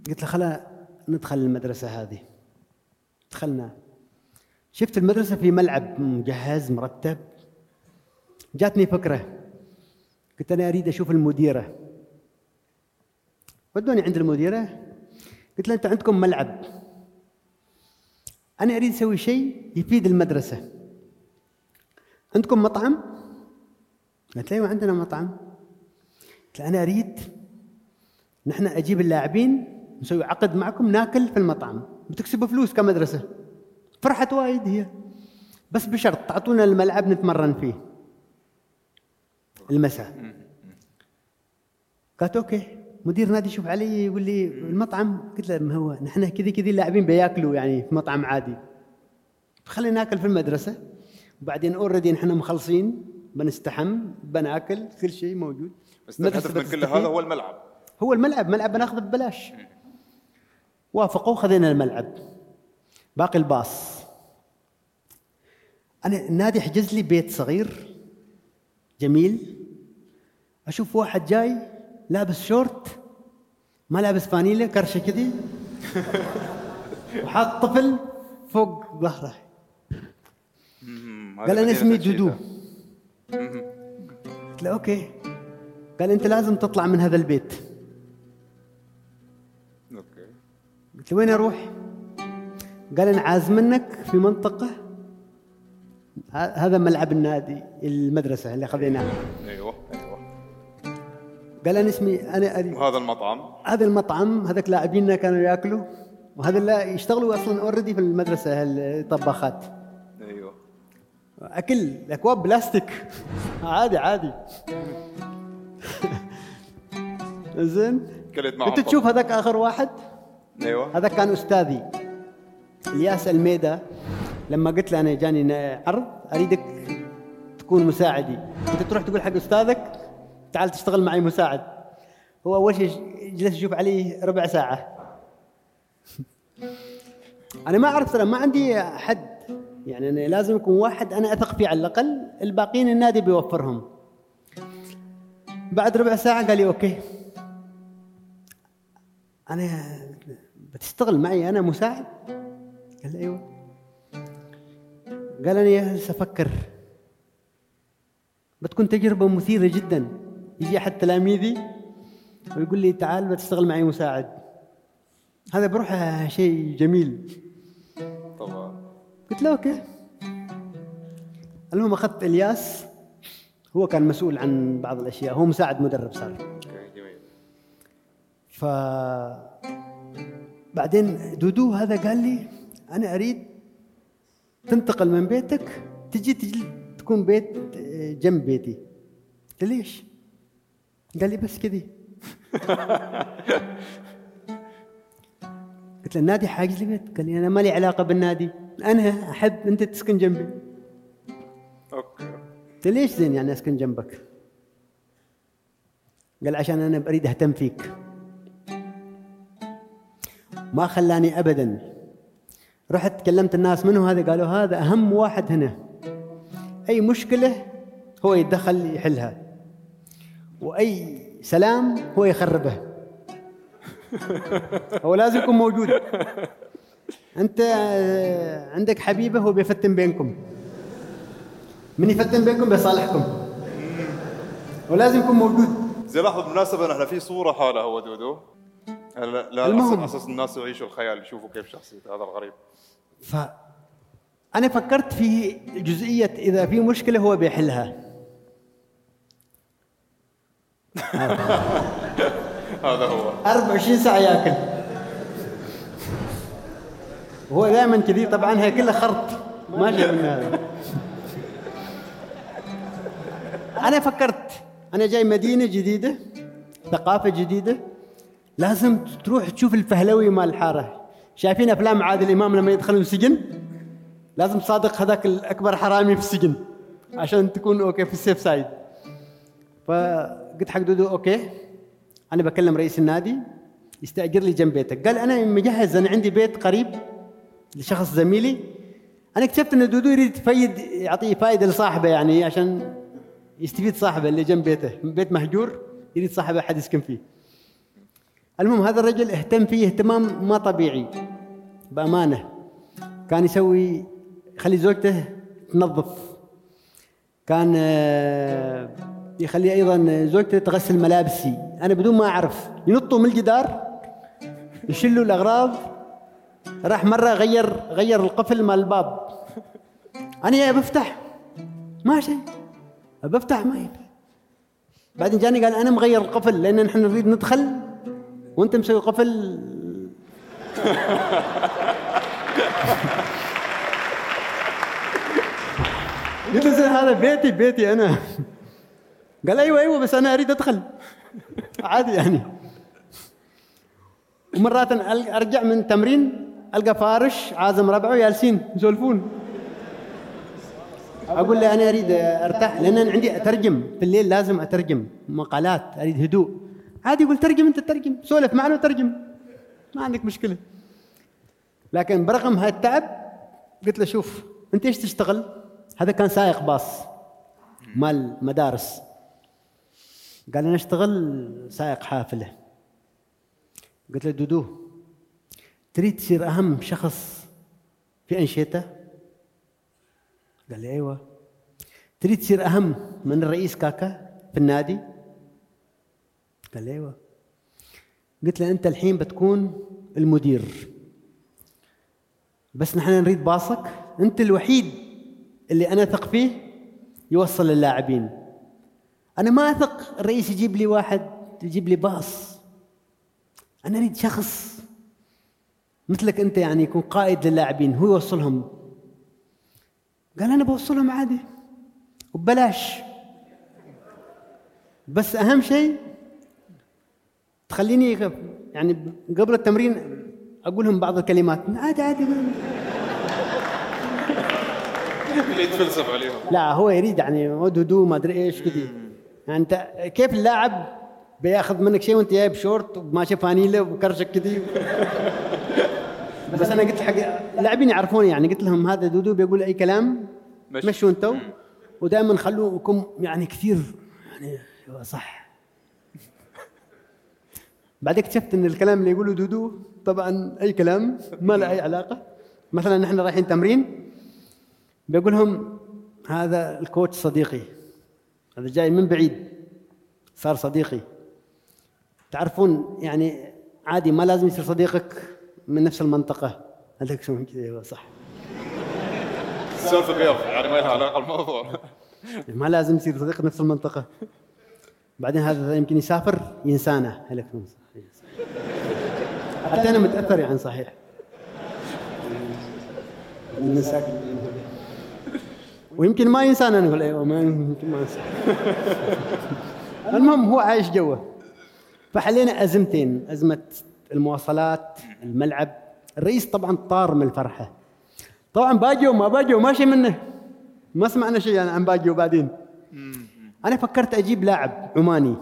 F: قلت له خلا ندخل المدرسة هذه. دخلنا. شفت المدرسة في ملعب مجهز مرتب؟ جاتني فكرة. قلت أنا أريد أشوف المديرة. ودوني عند المديرة. قلت لها أنت عندكم ملعب. أنا أريد أسوي شيء يفيد المدرسة. عندكم مطعم؟ قالت لي أيوة عندنا مطعم. قلت لها أنا أريد نحن أجيب اللاعبين نسوي عقد معكم ناكل في المطعم. بتكسبوا فلوس كمدرسة. فرحت وايد هي. بس بشرط تعطونا الملعب نتمرن فيه. المساء. قالت okay. مدير نادي يشوف علي يقول لي المطعم. قلت له ما هو نحن كذي كذي اللاعبين بياكلوا يعني في مطعم عادي. خلينا ناكل في المدرسة. وبعدين already نحن مخلصين. بنستحم بناكل كل شيء موجود.
H: بس الهدف من كل. هذا هو الملعب.
F: هو الملعب. ملعب بناخذه ببلاش. وافقوا خذينا الملعب. باقي الباص. أنا النادي حجز لي بيت صغير. جميل. أشوف واحد جاي لابس شورت ما لابس فانيله كرشه كذي. وحاط طفل فوق ظهره. قال
H: أنا
F: اسمي. دودو قلت له okay. قال أنت لازم تطلع من هذا البيت.
H: okay.
F: قلت له وين أروح؟ قال أنا عازمنك في منطقة. ه- هذا ملعب النادي المدرسة اللي خذيناها
H: أيوه أيوه.
F: قال أنا اسمي أنا أريد.
H: وهذا المطعم؟
F: هذا المطعم هذاك لاعبيننا كانوا يأكلوا. وهذا اللي يشتغلوا أصلا اوريدي في المدرسة الطباخات
H: أيوه.
F: أكل اكواب بلاستيك. عادي عادي. زين.
H: كلت معهم
F: أنت تشوف هذاك آخر واحد؟
H: أيوه.
F: هذا كان أستاذي. الياس الميدا لما قلت له أنا جاني عرض أريدك تكون مساعدي. انت تروح تقول حق أستاذك تعال تشتغل معي مساعد. هو أول شيء جلس يشوف علي ربع ساعة. أنا ما أعرف ترى ما عندي حد. يعني أنا لازم يكون واحد أنا أثق فيه على الأقل الباقيين النادي بيوفرهم. بعد ربع ساعة قال لي أوكي. أنا بتشتغل معي أنا مساعد. قال لي أيوه. قال أنا جالس أفكر بتكون تجربة مثيرة جدا. يجي أحد تلاميذي ويقول لي تعال بتشتغل معي مساعد. هذا بروح شيء جميل.
H: طبعا.
F: قلت له أوكي. المهم أخذت إلياس. هو كان مسؤول عن بعض الأشياء. هو مساعد مدرب صار.
H: جميل.
F: ف بعدين دودو هذا قال لي أنا أريد تنتقل من بيتك تجي تجي تكون بيت جنب بيتي. قلت ليش؟ قال لي بس كذي قلت له النادي حاجز لي بيت؟ قال لي أنا ما لي علاقة بالنادي. أنا أحب أنت تسكن جنبي.
H: okay.
F: قلت له ليش زين يعني أسكن جنبك؟ قال عشان أنا أريد أهتم فيك. ما خلاني ابدا. رحت كلمت الناس منو هذا قالوا هذا أهم واحد هنا. أي مشكلة هو يتدخل يحلها. وأي سلام هو يخربه. هو لازم يكون موجود. أنت آه، عندك حبيبة هو بيفتن بينكم. من يفتن بينكم؟ بيصالحكم. ولازم يكون موجود.
H: زي لحظه بالمناسبة نحن في صورة حالها هو دودو. هلا لا
F: المهم.
H: على أساس الناس يعيشوا الخيال يشوفوا كيف شخصيته هذا الغريب.
F: فأنا فكرت في جزئية إذا في مشكلة هو بيحلها.
H: هذا هو.
F: 24 ساعة ياكل. وهو دائما كذي طبعا هي كلها خرط. ما شيء من هذا. أنا فكرت أنا جاي مدينة جديدة ثقافة جديدة لازم تروح تشوف الفهلوي مال الحارة شايفين أفلام عادل إمام لما يدخلوا السجن؟ لازم صادق هذاك الأكبر حرامي في السجن عشان تكون okay في ال safe side. فقلت حق دودو okay أنا بكلم رئيس النادي يستأجر لي جنب بيتك. قال أنا مجهز أنا عندي بيت قريب لشخص زميلي. أنا اكتشفت إن دودو يريد يفيد يعطيه فائده لصاحبه يعني عشان يستفيد صاحبه اللي جنب بيته. بيت مهجور يريد صاحبه أحد يسكن فيه. المهم هذا الرجل اهتم فيه اهتمام ما طبيعي. بأمانة كان يسوي يخلي زوجته تنظف. كان آه، يخلي أيضا زوجته تغسل ملابسي. أنا بدون ما أعرف ينطوا من الجدار يشلوا الأغراض. راح مرة غير غير القفل مال الباب. أنا بفتح ما شيء بفتح ما يفتح بعدين جاني قال أنا مغير القفل لأن نحن نريد ندخل. وانت مسوي قفل قلت له هذا بيتي بيتي أنا. قال أيوه أيوه بس أنا أريد أدخل. عادي يعني. ومرات أرجع من تمرين ألقى فارش عازم ربعه جالسين يسولفون. أقول له أنا أريد أرتاح لأن أنا عندي أترجم في الليل لازم أترجم مقالات أريد هدوء. عادي يقول ترجم انت ترجم. سولف معنا وترجم ما عندك مشكلة. لكن برغم هالتعب قلت له شوف انت إيش تشتغل؟ هذا كان سائق باص مال مدارس. قال أنا اشتغل سائق حافلة. قلت له دودو تريد تصير أهم شخص في أنشطة؟ قال لي أيوه. تريد تصير أهم من الرئيس كاكا في النادي؟ قال لي أيوه قلت له أنت الحين بتكون المدير. بس نحن نريد باصك. أنت الوحيد اللي أنا أثق فيه يوصل اللاعبين أنا ما أثق الرئيس يجيب لي واحد يجيب لي باص. أنا أريد شخص مثلك أنت يعني يكون قائد للاعبين هو يوصلهم. قال أنا بوصلهم عادي. وببلاش. بس أهم شيء تخليني يعني قبل التمرين أقول لهم بعض الكلمات. عادي. عادي
H: يتفلسف عليهم.
F: لا هو يريد يعني ودودو ما أدري إيش كذي. يعني أنت كيف اللاعب بياخذ منك شيء وأنت جايب شورت وماشي فانيلة وكرشك كذي؟ بس أنا قلت حق اللاعبين يعرفوني يعني. قلت لهم هذا دودو بيقول أي كلام
H: مش-
F: مشوا أنتوا. ودائما خلوكم يعني كثير. يعني صح. بعدين اكتشفت إن الكلام اللي يقوله دودو طبعا أي كلام ما له أي علاقة. مثلا نحن رايحين تمرين بيقول لهم هذا الكوتش صديقي هذا جاي من بعيد صار صديقي. تعرفون يعني عادي ما لازم يصير صديقك من نفس المنطقة. هذاك شو كذا؟ أيوة صح.
H: السالفه غير يعني ما لها علاقة الموضوع
F: ما لازم يصير صديق نفس المنطقة. بعدين هذا يمكن يسافر ينسانا هلك حتى أنا متأثر يعني صحيح. ويمكن ما ينسانا نقول أيوه ما يمكن ما ينسى. المهم هو عايش جوه فحلينا أزمتين أزمة المواصلات الملعب. الرئيس طبعا طار من الفرحة. طبعا باجيو ما باجيو ماشي منه. ما سمعنا شيء يعني عن باجيو بعدين أنا فكرت أجيب لاعب عماني.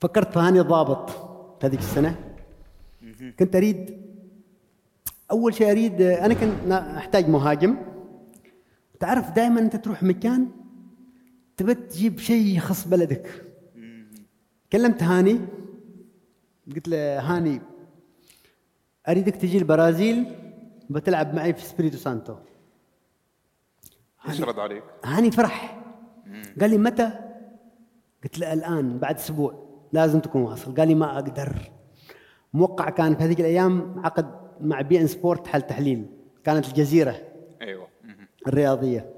F: فكرت في هاني ضابط. هذيك السنة. كنت أريد أول شيء أريد أنا كنت أحتاج مهاجم. تعرف دائما أنت تروح مكان تبى تجيب شيء يخص بلدك. كلمت هاني. قلت له هاني أريدك تجي البرازيل بتلعب معي في سبيريتو سانتو
H: إيش رد عليك؟
F: هاني فرح. قال لي متى؟ قلت له الآن بعد أسبوع. لازم تكون واصل. قال لي ما أقدر. موقع كان في هذيك الأيام عقد مع بي إن سبورت حل تحليل. كانت الجزيرة
H: أيوه.
F: الرياضية.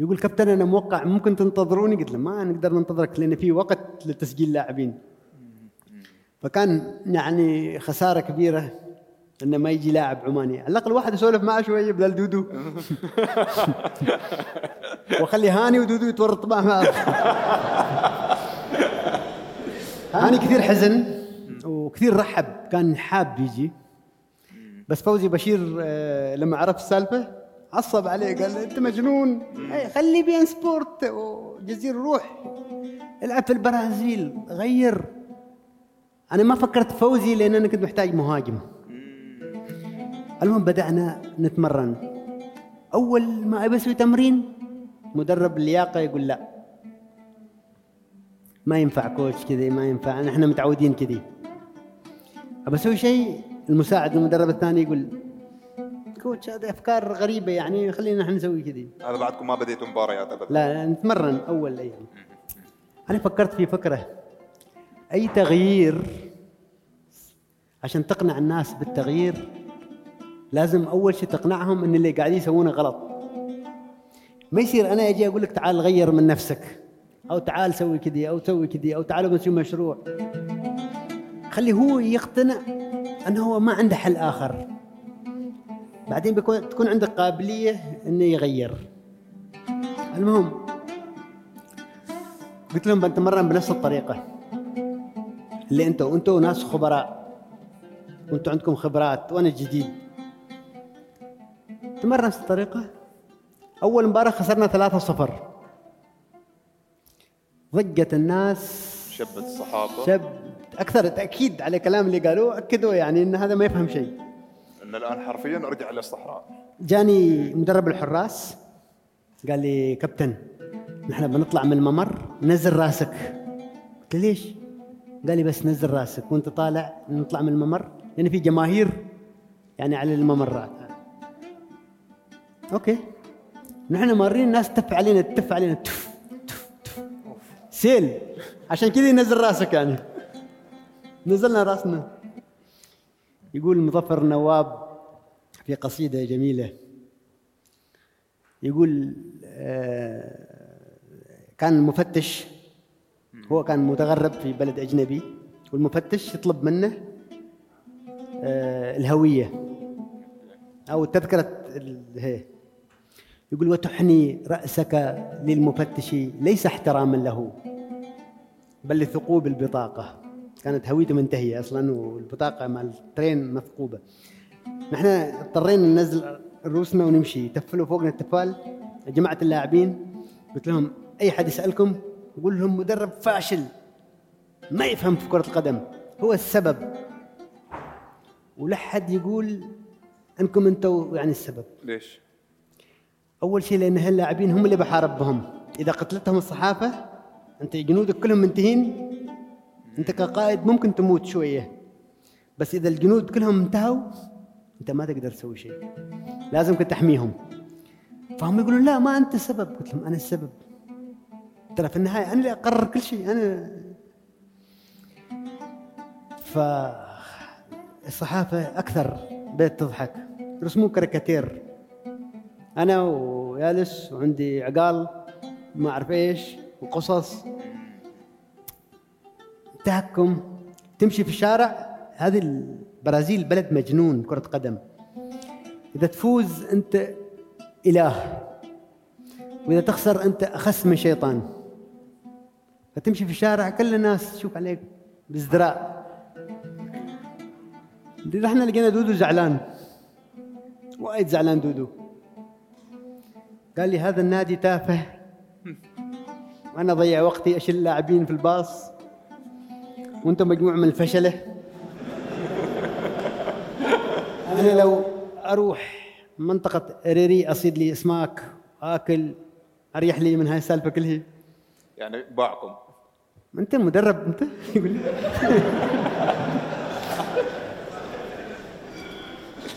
F: يقول كابتن أنا موقع ممكن تنتظروني؟ قلت له ما نقدر ننتظرك لأن في وقت لتسجيل لاعبين. فكان يعني خسارة كبيرة إنه ما يجي لاعب عماني. على الأقل واحد يسولف معه شوية بدل دودو. وأخلي هاني ودودو يتورط معه. هاني كثير حزن وكثير رحب كان حاب يجي. بس فوزي بشير آه، لما عرف السالفة عصب عليه قال أنت مجنون. إيه، خلي بين سبورت وجزير روح العب في البرازيل غير. أنا ما فكرت فوزي لأن أنا كنت محتاج مهاجم. المهم بدأنا نتمرن. أول ما أبي أسوي تمرين مدرب اللياقه يقول لا. ما ينفع كوتش كذي ما ينفع. نحن متعودين كذي. أبى أسوي شيء المساعد المدرب الثاني يقول كوتش هذه أفكار غريبة يعني خلينا نحن نسوي كذي.
H: هذا بعدكم ما بديتوا مباريات ابدا
F: لا لا، نتمرن أول أيام أنا فكرت في فكرة. أي تغيير عشان تقنع الناس بالتغيير لازم أول شيء تقنعهم إن اللي قاعدين يسوونه غلط. ما يصير أنا أجي أقول لك تعال غير من نفسك. أو تعال سوي كذي أو سوي كذي أو تعالوا نسوي مشروع. خلي هو يقتنع انه هو ما عنده حل آخر. بعدين بيكون تكون عندك قابلية إنه يغير. المهم قلت لهم بنتمرن بنفس الطريقة. اللي أنتوا أنتوا ناس خبراء. وانتوا عندكم خبرات وأنا جديد. تمرن نفس الطريقة. أول مباراة خسرنا 3-0 ضجت الناس.
H: شبت الصحافه
F: شب أكثر تأكيد على كلام اللي قالوه أكدوا يعني إن هذا ما يفهم شيء.
H: إن الآن حرفيا أرجع للصحراء
F: جاني مدرب الحراس قال لي كابتن نحن بنطلع من الممر نزل راسك. قلت له ليش؟ قال لي بس نزل راسك وأنت طالع نطلع من الممر. لأن في جماهير يعني على الممرات. okay. نحن مارين الناس تف علينا تف علينا تف. سيل. عشان كذا ينزل راسك يعني. نزلنا راسنا. يقول مظفر نواب في قصيدة جميلة. يقول آه، كان المفتش هو كان متغرب في بلد أجنبي. والمفتش يطلب منه آه، الهوية. أو تذكرة ال- هي. يقول وتحني رأسك للمفتش ليس احتراما له بل لثقوب البطاقة. كانت هويته منتهية أصلا والبطاقة مال الترين مثقوبه نحن اضطرينا ننزل رؤوسنا ونمشي. تفلوا فوقنا التفال جماعة اللاعبين. قلت لهم أي حد يسألكم؟ قول لهم مدرب فاشل ما يفهم في كرة القدم. هو السبب. ولا حد يقول أنكم أنتم يعني السبب.
H: ليش؟
F: أول شيء لأن هاللاعبين هم اللي بحارب بهم. إذا قتلتهم الصحافة أنت جنودك كلهم منتهين. أنت كقائد ممكن تموت شوية. بس إذا الجنود كلهم انتهوا أنت ما تقدر تسوي شيء. لازم كنت تحميهم. فهم يقولون لا ما أنت السبب قلت لهم أنا السبب. ترى في النهاية أنا اللي أقرر كل شيء. أنا ف الصحافة أكثر بيت تضحك. رسموا كاريكاتير. أنا ويالس وعندي عقال ما أعرف إيش وقصص. تهكم تمشي في الشارع هذه البرازيل بلد مجنون كرة قدم. إذا تفوز أنت إله وإذا تخسر أنت أخس من شيطان. فتمشي في الشارع كل الناس تشوف عليك بازدراء. رحنا لقينا دودو زعلان؟ وايد زعلان دودو. قال لي هذا النادي تافه. وأنا اضيع وقتي اشيل لاعبين في الباص. وأنتم مجموعة من الفشلة. أنا لو أروح منطقة ريري أصيد لي اسماك اكل أريح لي من هاي السالفة كلها.
H: يعني باعكم.
F: أنت مدرب أنت؟ يقول لي.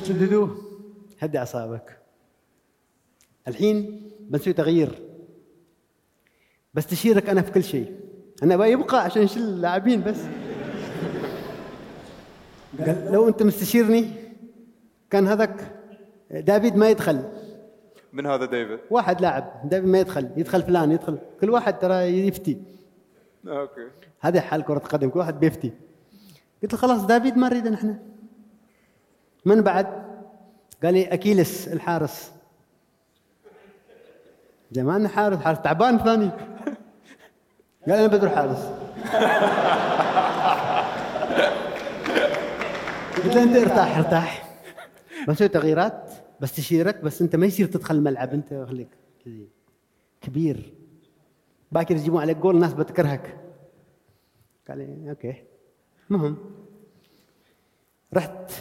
F: دودو هدي أعصابك. الحين بنسوي تغيير. بستشيرك أنا في كل شيء. أنا بقى يبقى عشان نشيل اللاعبين بس. قال لو أنت مستشيرني كان هذاك دافيد ما يدخل.
H: من هذا ديفيد؟
F: واحد لاعب دافيد ما يدخل. يدخل فلان يدخل. كل واحد ترى يفتي.
H: okay.
F: هذا حال كرة قدم كل واحد بيفتي. قلت له خلاص دافيد ما نريده نحن. من بعد؟ قال لي أكيلس الحارس. زمان حارس حارس تعبان ثاني. قال أنا بدر حارس قلت له أنت ارتاح ارتاح. بسوي تغييرات بستشيرك بس أنت ما يصير تدخل الملعب أنت خليك كذي. كبير. باكر يجيبون عليك جول الناس بتكرهك. قال لي أوكي. المهم رحت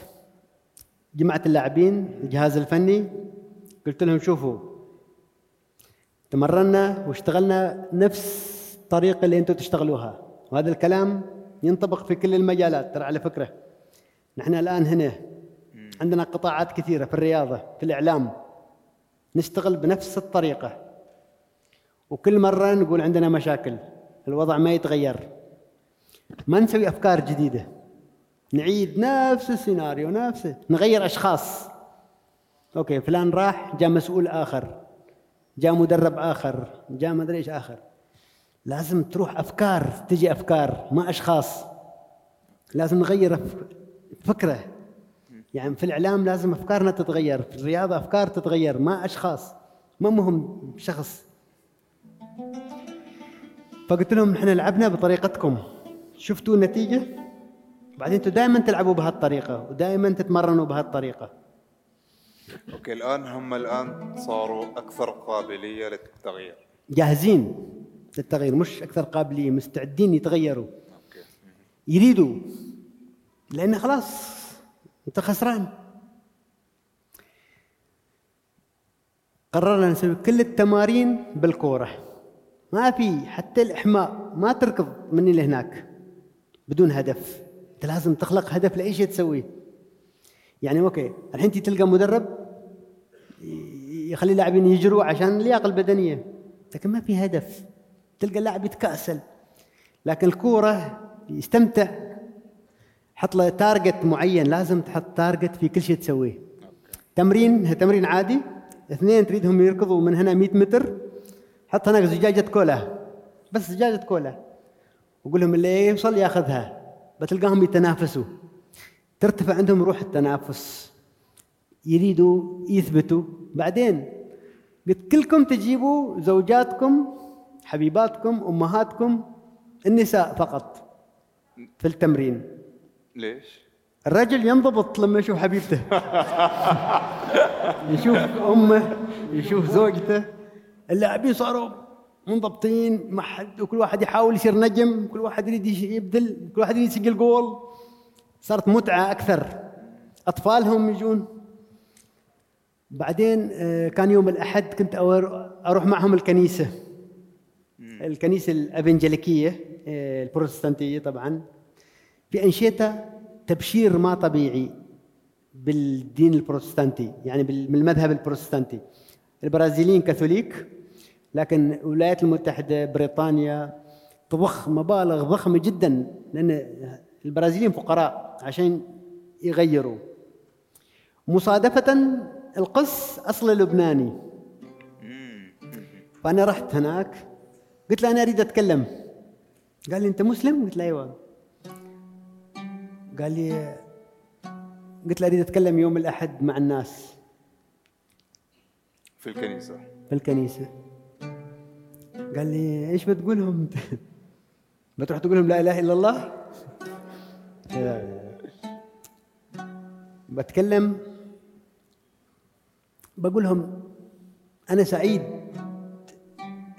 F: جمعت اللاعبين الجهاز الفني. قلت لهم شوفوا تمرنا واشتغلنا نفس الطريقة اللي أنتم تشتغلوها. وهذا الكلام ينطبق في كل المجالات ترى على فكرة. نحن الآن هنا عندنا قطاعات كثيرة في الرياضة في الإعلام. نشتغل بنفس الطريقة. وكل مرة نقول عندنا مشاكل الوضع ما يتغير. ما نسوي أفكار جديدة. نعيد نفس السيناريو نفسه نغير أشخاص. أوكي فلان راح جاء مسؤول آخر. جاء مدرب آخر جاء ما أدري إيش آخر. لازم تروح أفكار تجي أفكار ما أشخاص. لازم نغير فكرة. يعني في الإعلام لازم أفكارنا تتغير في الرياضة أفكار تتغير ما أشخاص. ما مهم شخص. فقلت لهم نحن لعبنا بطريقتكم. شفتوا النتيجة؟ بعدين أنتم دائما تلعبوا بهالطريقة ودائما تتمرنوا بهالطريقة.
H: أوكي الآن هم الآن صاروا أكثر قابلية للتغيير.
F: جاهزين للتغيير مش أكثر قابلية مستعدين يتغيروا. يريدوا لأن خلاص أنت خسران. قررنا نسوي كل التمارين بالكورة. ما في حتى الإحماء ما تركض مني لهناك بدون هدف. أنت لازم تخلق هدف لأي شيء تسويه. يعني أوكي الحين تلقى مدرب يخلي اللاعبين يجروا عشان اللياقة البدنية. لكن ما في هدف. تلقى اللاعب يتكأسل. لكن الكورة يستمتع. حط له target معين. لازم تحط target في كل شيء تسويه. تمرين تمرين عادي. اثنين تريدهم يركضوا من هنا 100 متر. حط هناك زجاجة كولا بس زجاجة كولا وقول لهم اللي يوصل ياخذها. بتلقاهم يتنافسوا. ترتفع عندهم روح التنافس. يريدوا يثبتوا. بعدين قلت كلكم تجيبوا زوجاتكم حبيباتكم أمهاتكم النساء فقط في التمرين.
H: ليش؟
F: الرجل ينضبط لما يشوف حبيبته. يشوف أمه يشوف زوجته. اللاعبين صاروا منضبطين ما حد وكل واحد يحاول يصير نجم كل واحد يريد يبدل كل واحد يريد يسجل جول. صارت متعة أكثر. أطفالهم يجون. بعدين آه، كان يوم الأحد كنت أروح معهم الكنيسة. الكنيسة الافنجليكيه آه، البروتستانتية طبعا. في أنشطة تبشير ما طبيعي بالدين البروتستانتي يعني بال- من المذهب البروتستانتي. البرازيليين كاثوليك لكن الولايات المتحدة بريطانيا تضخ مبالغ ضخمة جدا لأن البرازيليين فقراء عشان يغيروا. مصادفة القس اصله لبناني. فأنا رحت هناك قلت له أنا أريد أتكلم. قال لي أنت مسلم؟ قلت له أيوه. قال لي قلت له أريد أتكلم يوم الأحد مع الناس.
H: في الكنيسة.
F: في الكنيسة. قال لي إيش بتقولهم؟ بتروح تقول لهم لا إله إلا الله؟ بتكلم بقول لهم أنا سعيد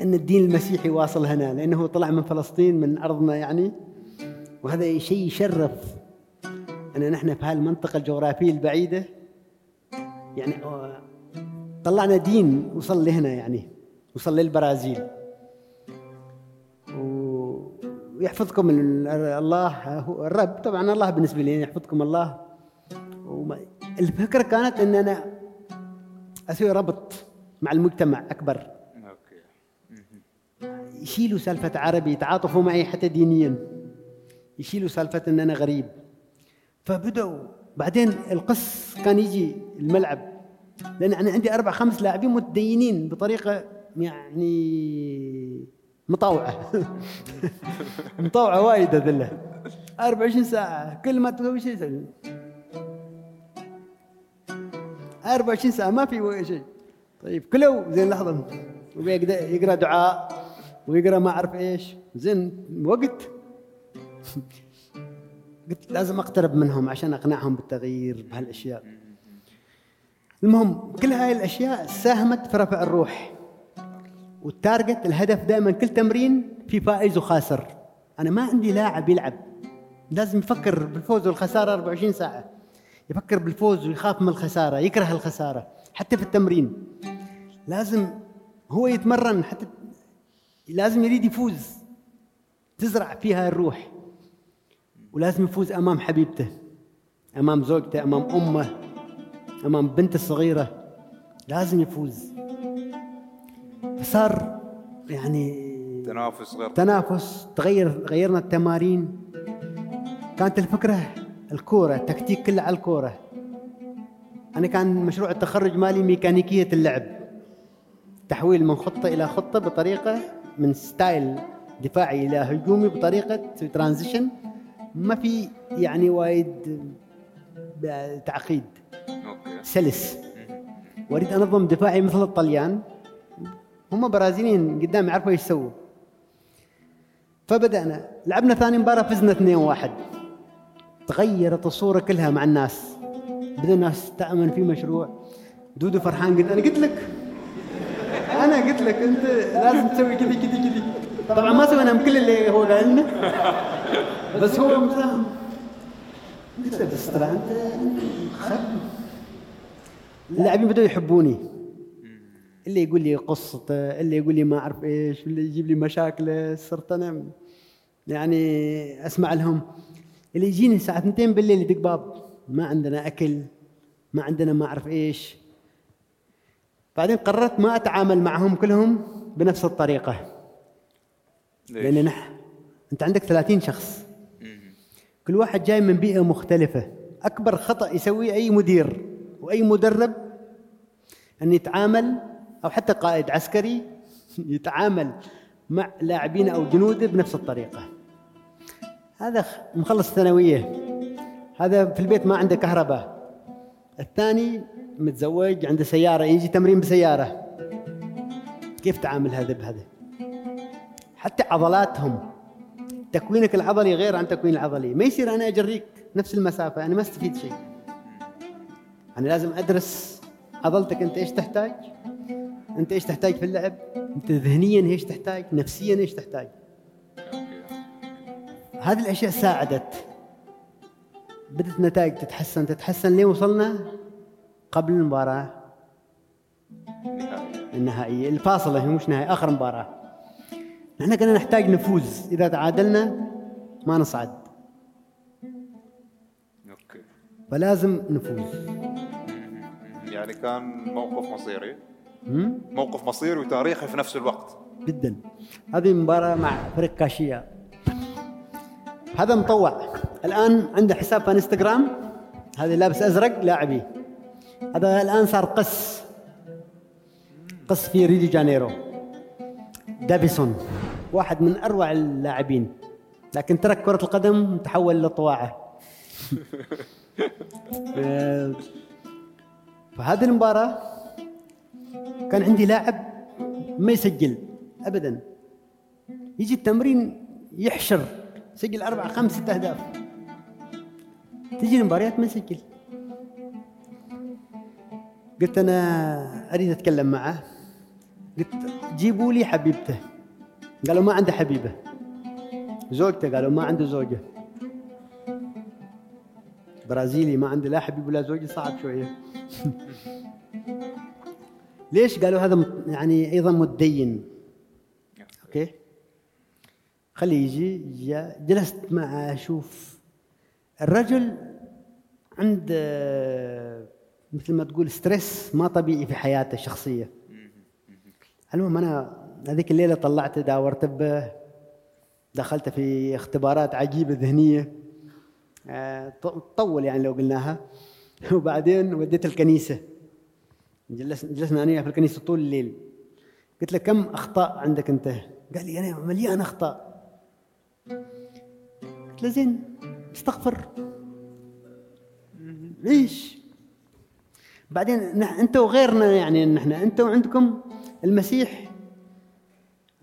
F: إن الدين المسيحي واصل هنا لأنه طلع من فلسطين من أرضنا يعني وهذا شيء يشرف ان نحن في هالمنطقة الجغرافية البعيدة. يعني آه، طلعنا دين وصل لهنا يعني وصل للبرازيل. ال- الله هو الرب. طبعا الله بالنسبة لي يحفظكم الله. وما الفكرة كانت إن أنا أسوي ربط مع المجتمع
H: أكبر.
F: يشيلوا سالفة عربي يتعاطفوا معي حتى دينيا. يشيلوا سالفة إن أنا غريب. فبدأوا. بعدين القس كان يجي الملعب. لأن أنا عندي أربع خمس لاعبين متدينين بطريقة يعني مطوعة. مطوعة وايد هذله 24 ساعة. كل ما تسوي شيء يسوي. 24 ساعة. ما في شيء. طيب كلوا زين لحظة. يقرأ دعاء ويقرأ ما أعرف إيش. زين وقت. قلت لازم أقترب منهم عشان أقنعهم بالتغيير بهالأشياء. المهم كل هاي الأشياء ساهمت في رفع الروح. والتارجت الهدف دائما كل تمرين في فائز وخاسر. أنا ما عندي لاعب يلعب. لازم يفكر بالفوز والخسارة 24 ساعة. يفكر بالفوز ويخاف من الخسارة يكره الخسارة حتى في التمرين. لازم هو يتمرن حتى لازم يريد يفوز. تزرع فيها الروح. ولازم يفوز أمام حبيبته أمام زوجته أمام أمه أمام بنته الصغيرة. لازم يفوز. فصار يعني
H: تنافس غير
F: تنافس تغير غيرنا التمارين. كانت الفكرة الكورة التكتيك كله على الكورة. أنا كان مشروع التخرج مالي ميكانيكية اللعب. تحويل من خطة إلى خطة بطريقة من ستايل دفاعي إلى هجومي بطريقة transition. ما في يعني وايد تعقيد.
H: okay.
F: سلس. وأريد أنظم دفاعي مثل الطليان. هم برازيليين قدام يعرفوا إيش يسووا. فبدأنا. لعبنا ثاني مباراة فزنا 2-1 تغيرت الصورة كلها مع الناس. بدا الناس تامن في مشروع. دودو فرحان قلت أنا قلت لك. أنا قلت لك أنت لازم تسوي كذي كذي كذي. طبعا ما سوينا كل اللي هو قال لنا بس هو مساهم قلت له بس ترى خب اللاعبين بدأوا يحبوني. اللي يقول لي قصته اللي يقول لي ما أعرف إيش اللي يجيب لي مشاكله صرت أنا يعني أسمع لهم. اللي يجيني الساعة 2 بالليل يدق باب ما عندنا أكل ما عندنا ما أعرف إيش. بعدين قررت ما أتعامل معهم كلهم بنفس الطريقة. لأن
H: ليش؟
F: نح أنت عندك 30 شخص. كل واحد جاي من بيئة مختلفة. أكبر خطأ يسويه أي مدير وأي مدرب أن يتعامل أو حتى قائد عسكري يتعامل مع لاعبين أو جنوده بنفس الطريقة. هذا مخلص ثانويه هذا في البيت ما عنده كهرباء. الثاني متزوج عنده سيارة يجي تمرين بسيارة. كيف تعامل هذا بهذا؟ حتى عضلاتهم. تكوينك العضلي غير عن تكوين العضلي. ما يصير أنا أجريك نفس المسافة أنا ما استفيد شيء. أنا لازم أدرس عضلتك أنت إيش تحتاج؟ أنت إيش تحتاج في اللعب؟ أنت ذهنيا إيش تحتاج؟ نفسيا إيش تحتاج؟ هذه الأشياء ساعدت. بدت نتائج تتحسن. تتحسن لين وصلنا قبل المباراة. النهائية. الفاصلة هي مش نهائية آخر مباراة. نحن كنا نحتاج نفوز. إذا تعادلنا ما نصعد.
H: أوكي.
F: فلازم نفوز.
H: يعني كان موقف مصيري؟ موقف مصيري وتاريخي في نفس الوقت.
F: جدا. هذه مباراة مع فريق كاشيا. هذا مطوع. الآن عنده حساب في انستغرام. هذا لابس أزرق لاعبي. هذا الآن صار قس. قس في ريو دي جانيرو. دافيسون. واحد من أروع اللاعبين. لكن ترك كرة القدم وتحول للطواعة آه، فهذه المباراة كان عندي لاعب ما يسجل ابدا. يجي التمرين يحشر سجل أربع خمس ست أهداف. تجي المباريات ما يسجل. قلت أنا أريد أتكلم معه. قلت جيبوا لي حبيبته. قالوا ما عنده حبيبة. زوجته قالوا ما عنده زوجة. برازيلي ما عنده لا حبيب ولا زوجة صعب شوية. ليش قالوا هذا يعني أيضا متدين؟ okay. خليه يجي جلست معه أشوف الرجل عنده مثل ما تقول stress ما طبيعي في حياته الشخصية. المهم أنا هذيك الليلة طلعته داورت به دخلت في اختبارات عجيبة ذهنية. آه، ط- طول يعني لو قلناها. وبعدين وديت الكنيسة. جلسنا أنا في الكنيسة طول الليل. قلت له كم أخطاء عندك أنت؟ قال لي أنا مليان أخطاء. قلت له زين استغفر. عيش بعدين أنت وغيرنا يعني نحن أنت وعندكم المسيح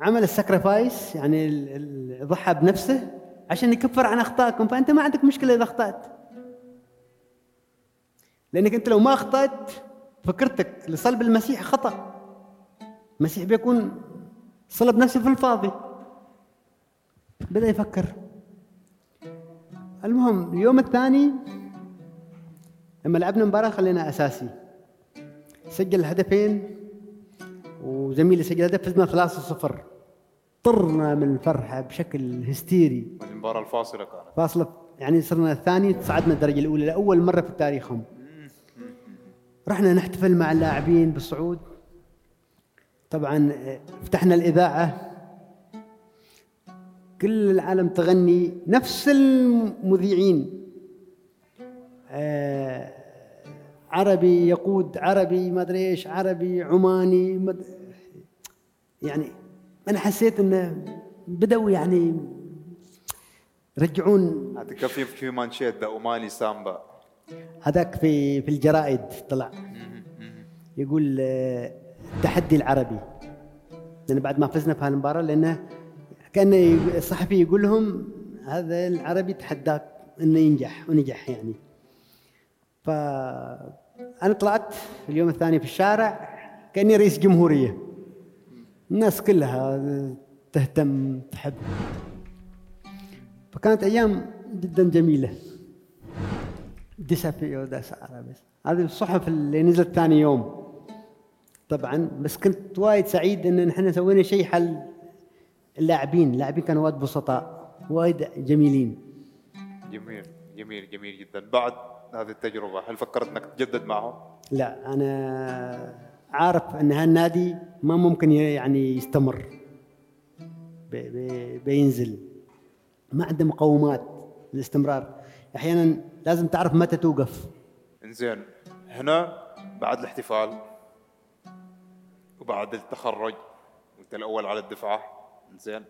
F: عمل السكرفايس يعني ضحى بنفسه عشان يكفر عن أخطائكم فأنت ما عندك مشكلة إذا أخطأت. لأنك أنت لو ما أخطأت فكرتك لصلب المسيح خطأ. المسيح بيكون صلب نفسه في الفاضي. بدأ يفكر. المهم اليوم الثاني لما لعبنا مباراة خلينا أساسي. سجل هدفين وزميلي سجل هدف فزنا 3-0 طرنا من الفرحة بشكل هستيري.
H: المباراة الفاصلة كانت.
F: فاصلة يعني صرنا الثاني صعدنا الدرجة الأولى لأول مرة في تاريخهم. رحنا نحتفل مع اللاعبين بالصعود طبعا فتحنا الإذاعة. كل العالم تغني نفس المذيعين. آه، عربي يقود عربي ما أدري إيش عربي عماني يعني أنا حسيت إنه بدأوا يعني رجعون
H: كان في في مانشيت ده أوماني سامبا.
F: هذاك في في الجرائد طلع. يقول آه، التحدي العربي. لأن بعد ما فزنا في هالمباراه لأنه كان الصحفي يقول لهم هذا العربي تحداك إنه ينجح ونجح يعني. ف أنا طلعت في اليوم الثاني في الشارع كأني رئيس جمهورية. الناس كلها تهتم تحب. فكانت أيام جدا جميلة. ديسابيو داس عربس هذه الصحف اللي نزلت ثاني يوم. طبعا بس كنت وايد سعيد إن نحن سوينا شيء حل اللاعبين. اللاعبين كانوا وايد بسطاء وايد جميلين.
H: جميل جميل جميل جدا. بعد هذه التجربة هل فكرت إنك تجدد معهم؟
F: لا أنا عارف إن هالنادي ما ممكن يعني يستمر. بي بي بينزل. ما عنده مقومات للاستمرار. أحيانا لازم تعرف متى توقف.
H: إنزين هنا بعد الاحتفال وبعد التخرج وانت الأول على الدفعة. إنزين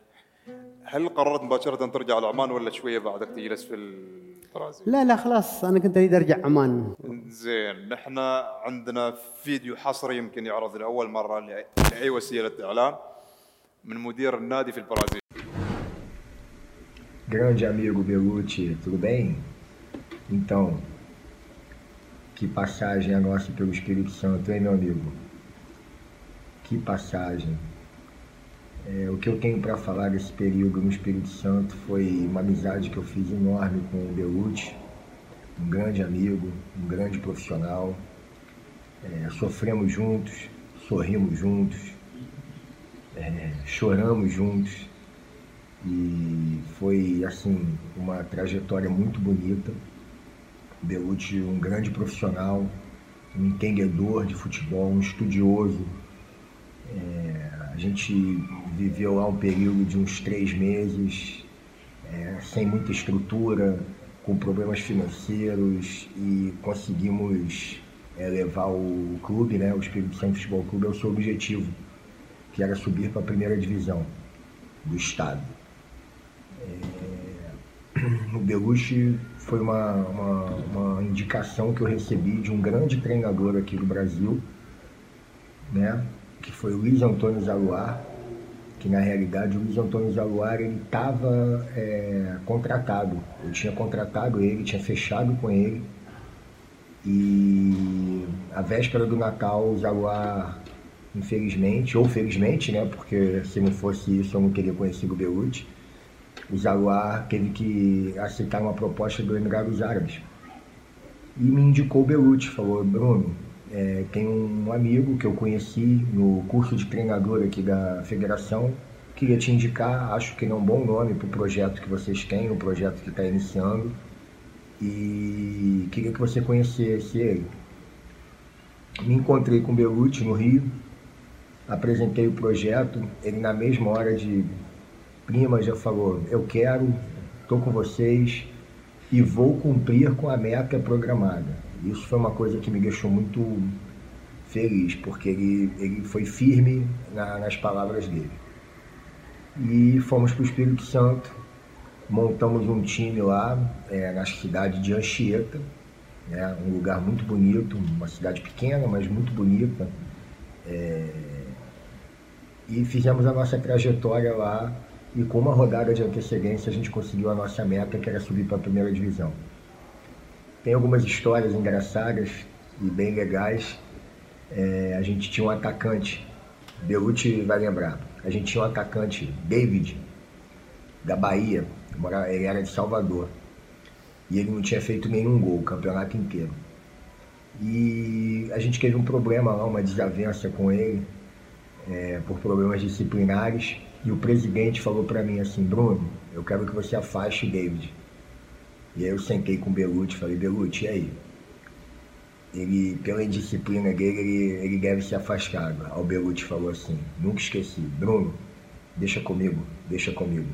H: هل قررت مباشرة ترجع لعمان ولا شوية بعدك تجلس في ال... البرازيل
F: لا لا خلاص أنا كنت أريد أرجع عمان.
H: زين نحن عندنا فيديو حصري يمكن يعرض لأول مرة لاي لأي وسيلة اعلام من مدير النادي في البرازيل.
E: Grande amigo Belucci, tudo bem? Então, que passagem a nossa pelo Espírito Santo, hein, meu amigo? Que passagem. É, o que eu tenho para falar desse período no Espírito Santo foi uma amizade que eu fiz enorme com o Belucci, um grande amigo, um grande profissional. É, sofremos juntos, sorrimos juntos, é, choramos juntos e foi assim uma trajetória muito bonita. Belucci, um grande profissional, um entendedor de futebol, um estudioso. É, a gente viveu lá um período de uns três meses, é, sem muita estrutura, com problemas financeiros e conseguimos é, levar o clube, né, o Espírito Santo Futebol Clube, ao seu objetivo, que era subir para a primeira divisão do estado. É, o Belushi foi uma, uma, uma, indicação que eu recebi de um grande treinador aqui do Brasil, né, que foi o Luiz Antônio Zaluar, que na realidade o Luiz Antônio Zaluar estava é, contratado, eu tinha contratado ele, tinha fechado com ele, e a véspera do Natal o Zaluar infelizmente, ou felizmente, né, porque se não fosse isso eu não teria conhecido o Belucci, o Jaguar teve que aceitar uma proposta do Emirados Árabes. E me indicou o Belucci, falou, Bruno, é, tem um amigo que eu conheci no curso de treinador aqui da federação, queria te indicar, acho que é um bom nome para o projeto que vocês têm, o projeto que está iniciando, e queria que você conhecesse ele. Me encontrei com o Belucci no Rio, apresentei o projeto, ele na mesma hora de prima já falou: eu quero, estou com vocês e vou cumprir com a meta programada. Isso foi uma coisa que me deixou muito feliz, porque ele, ele foi firme na, nas palavras dele. E fomos para o Espírito Santo, montamos um time lá é, na cidade de Anchieta, né, um lugar muito bonito, uma cidade pequena, mas muito bonita. É, e fizemos a nossa trajetória lá e com uma rodada de antecedência a gente conseguiu a nossa meta, que era subir para a primeira divisão. Tem algumas histórias engraçadas e bem legais. É, a gente tinha um atacante, Belucci vai lembrar, a gente tinha um atacante, David, da Bahia, ele era de Salvador, e ele não tinha feito nenhum gol o campeonato inteiro. E a gente teve um problema lá, uma desavença com ele, é, por problemas disciplinares, e o presidente falou para mim assim, Bruno, eu quero que você afaste o David. E aí eu sentei com o Belucci e falei, Belucci, e aí? Ele, pela indisciplina dele, ele, ele deve ser afastado. Aí o Belucci falou assim, nunca esqueci, Bruno, deixa comigo, deixa comigo.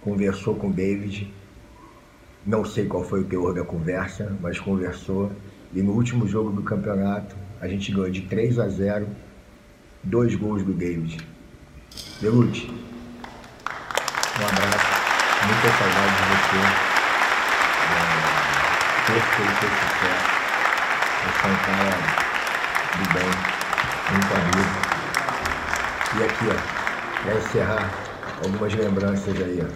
E: Conversou com o David, não sei qual foi o teor da conversa, mas conversou. E no último jogo do campeonato, a gente ganhou de 3 a 0, dois gols do David. Belucci, um abraço, muita saudade de você. É, torço pelo seu sucesso. Você é um cara do bem, muito amigo. E aqui, ó, para encerrar, algumas lembranças aí, ó.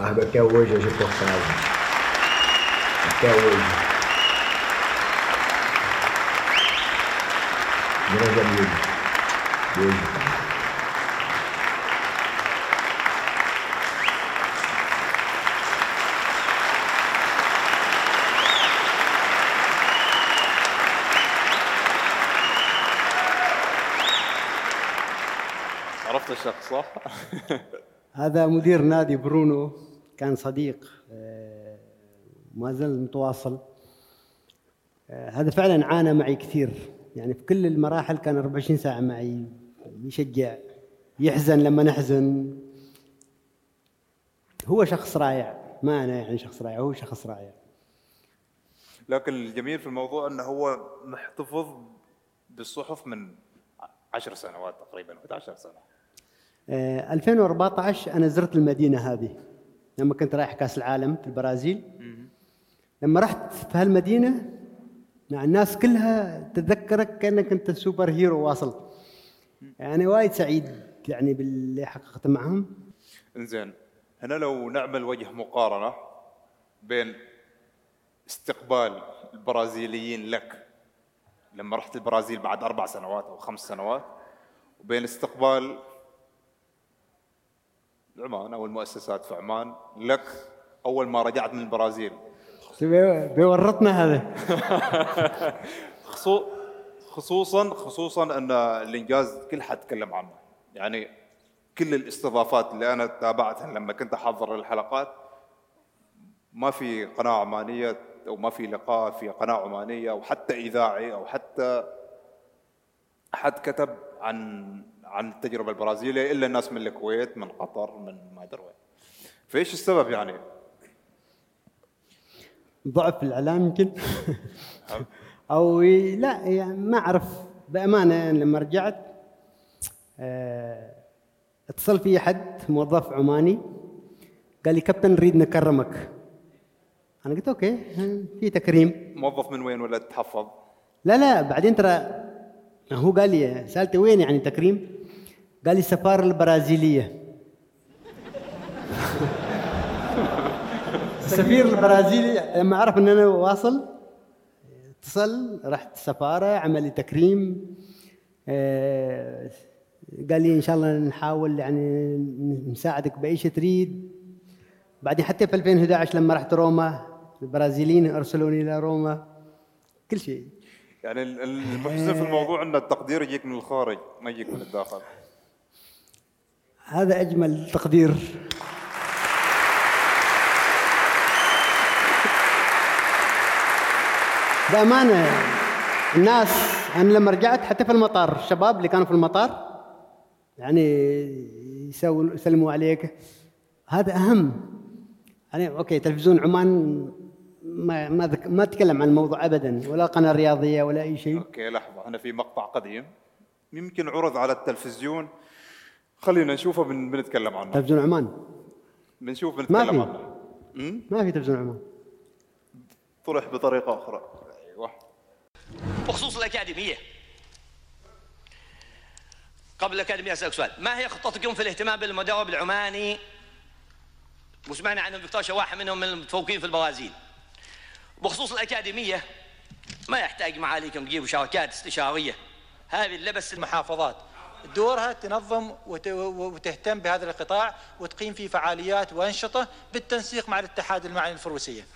E: Largo até hoje as reportagens. Até hoje. Grande amigo. Beijo.
H: عرفت الشخص صح؟
F: هذا مدير نادي برونو كان صديق آه، ما زال متواصل آه، هذا فعلا عانى معي كثير يعني في كل المراحل كان 24 ساعة معي يشجع يحزن لما نحزن. هو شخص رائع ما أنا يعني شخص رائع هو شخص رائع.
H: لكن الجميل في الموضوع إنه هو محتفظ بالصحف من عشر سنوات تقريبا 11 سنة.
F: آه، 2014 أنا زرت المدينة هذه لما كنت رايح كأس العالم في البرازيل. لما رحت في هالمدينة مع الناس كلها تتذكرك كأنك أنت سوبر هيرو واصل. يعني وايد سعيد يعني باللي حققته معهم.
H: إنزين هنا لو نعمل وجه مقارنة بين استقبال البرازيليين لك لما رحت البرازيل بعد أربع سنوات أو خمس سنوات وبين استقبال عمان أو المؤسسات في عمان لك أول ما رجعت من البرازيل.
F: بيورطنا هذا.
H: خصو- خصوصا خصوصا أن الإنجاز كل حد تكلم عنه. يعني كل الاستضافات اللي أنا تابعتها لما كنت أحضر الحلقات ما في قناة عمانية أو ما في لقاء في قناة عمانية أو حتى إذاعي أو حتى احد كتب عن عن التجربة البرازيلية إلا الناس من الكويت من قطر من ما أدري وين. فإيش السبب يعني؟
F: ضعف الإعلام يمكن. أو لا يعني ما أعرف. بأمانة يعني لما رجعت آه، اتصل في حد موظف عماني قال لي كابتن نريد نكرمك. أنا قلت okay في تكريم.
H: موظف من وين ولا تحفظ؟
F: لا لا بعدين ترى هو قال لي سألته وين يعني تكريم؟ قال لي السفاره البرازيلية. السفير البرازيلي لما عرف إن أنا واصل اتصل رحت السفاره عمل لي تكريم آه، قال لي إن شاء الله نحاول يعني نساعدك بأي شيء تريد. بعدين حتى في 2011 لما رحت روما البرازيليين أرسلوني إلى روما كل شيء.
H: يعني ال- ال- المحزن في الموضوع إن التقدير يجيك من الخارج ما يجيك من الداخل.
F: هذا أجمل تقدير. بأمانة الناس أنا لما رجعت حتى في المطار الشباب اللي كانوا في المطار يعني يسووا يسلموا عليك. هذا أهم. يعني أوكي تلفزيون عمان ما ما ذك- ما تكلم عن الموضوع ابدا ولا قناة رياضية ولا أي شيء.
H: أوكي لحظة هنا في مقطع قديم. يمكن عرض على التلفزيون. خلينا نشوفه بن- بنتكلم عنه.
F: تلفزيون عمان؟
H: بنشوف
F: ما
H: بنتكلم
F: في.
H: عنه؟
F: ما في تلفزيون عمان.
H: طرح بطريقة أخرى.
I: بخصوص الأكاديمية. قبل الأكاديمية أسألك سؤال. ما هي خطتكم في الاهتمام بالمدرب العماني؟ وسمعنا عنهم دكتور شواحة منهم من المتفوقين في البرازيل. بخصوص الأكاديمية ما يحتاج معاليكم تجيبوا شركات استشارية. هذه اللبس
J: المحافظات. دورها تنظم وت- وتهتم بهذا القطاع وتقيم فيه فعاليات وأنشطة بالتنسيق مع الاتحاد المعني الفروسية.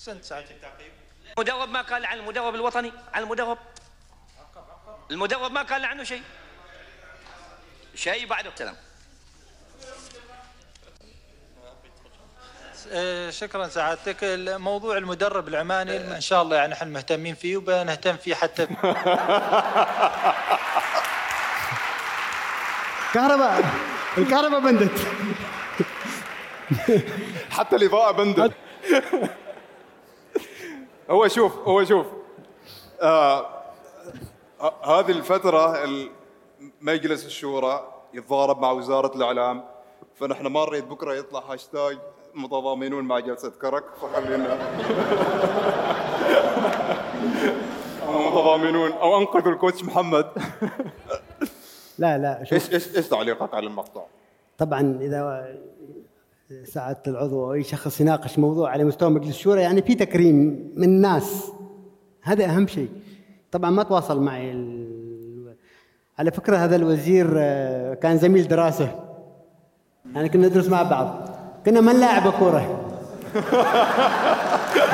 J: أحسنت سعادة التعقيب
I: المدرب ما قال عن المدرب الوطني عن المدرب. المدرب ما قال عنه شيء. شيء بعده كلام
J: آه، شكرا سعادتك. موضوع المدرب العماني إن شاء الله يعني إحنا مهتمين فيه وبنهتم فيه حتى
F: كهرباء. الكهرباء بندت.
H: حتى الإضاءة بندت. هو شوف هو شوف. آه ه- هذه الفترة ال- مجلس الشورى يتضارب مع وزارة الإعلام فنحن ما نريد بكرة يطلع هاشتاج متضامنون مع جلسة كرك فخلينا أو متضامنون. أو انقذوا الكوتش محمد.
F: لا لا شوف.
H: إيش إيش إيش تعليقك على المقطع؟
F: طبعا إذا سعاده العضو أو أي شخص يناقش موضوع على مستوى مجلس الشورى يعني في تكريم من الناس هذا أهم شيء. طبعا ما تواصل معي ال... على فكرة هذا الوزير آه، كان زميل دراسة. يعني كنا ندرس مع بعض. كنا ما نلاعب كورة.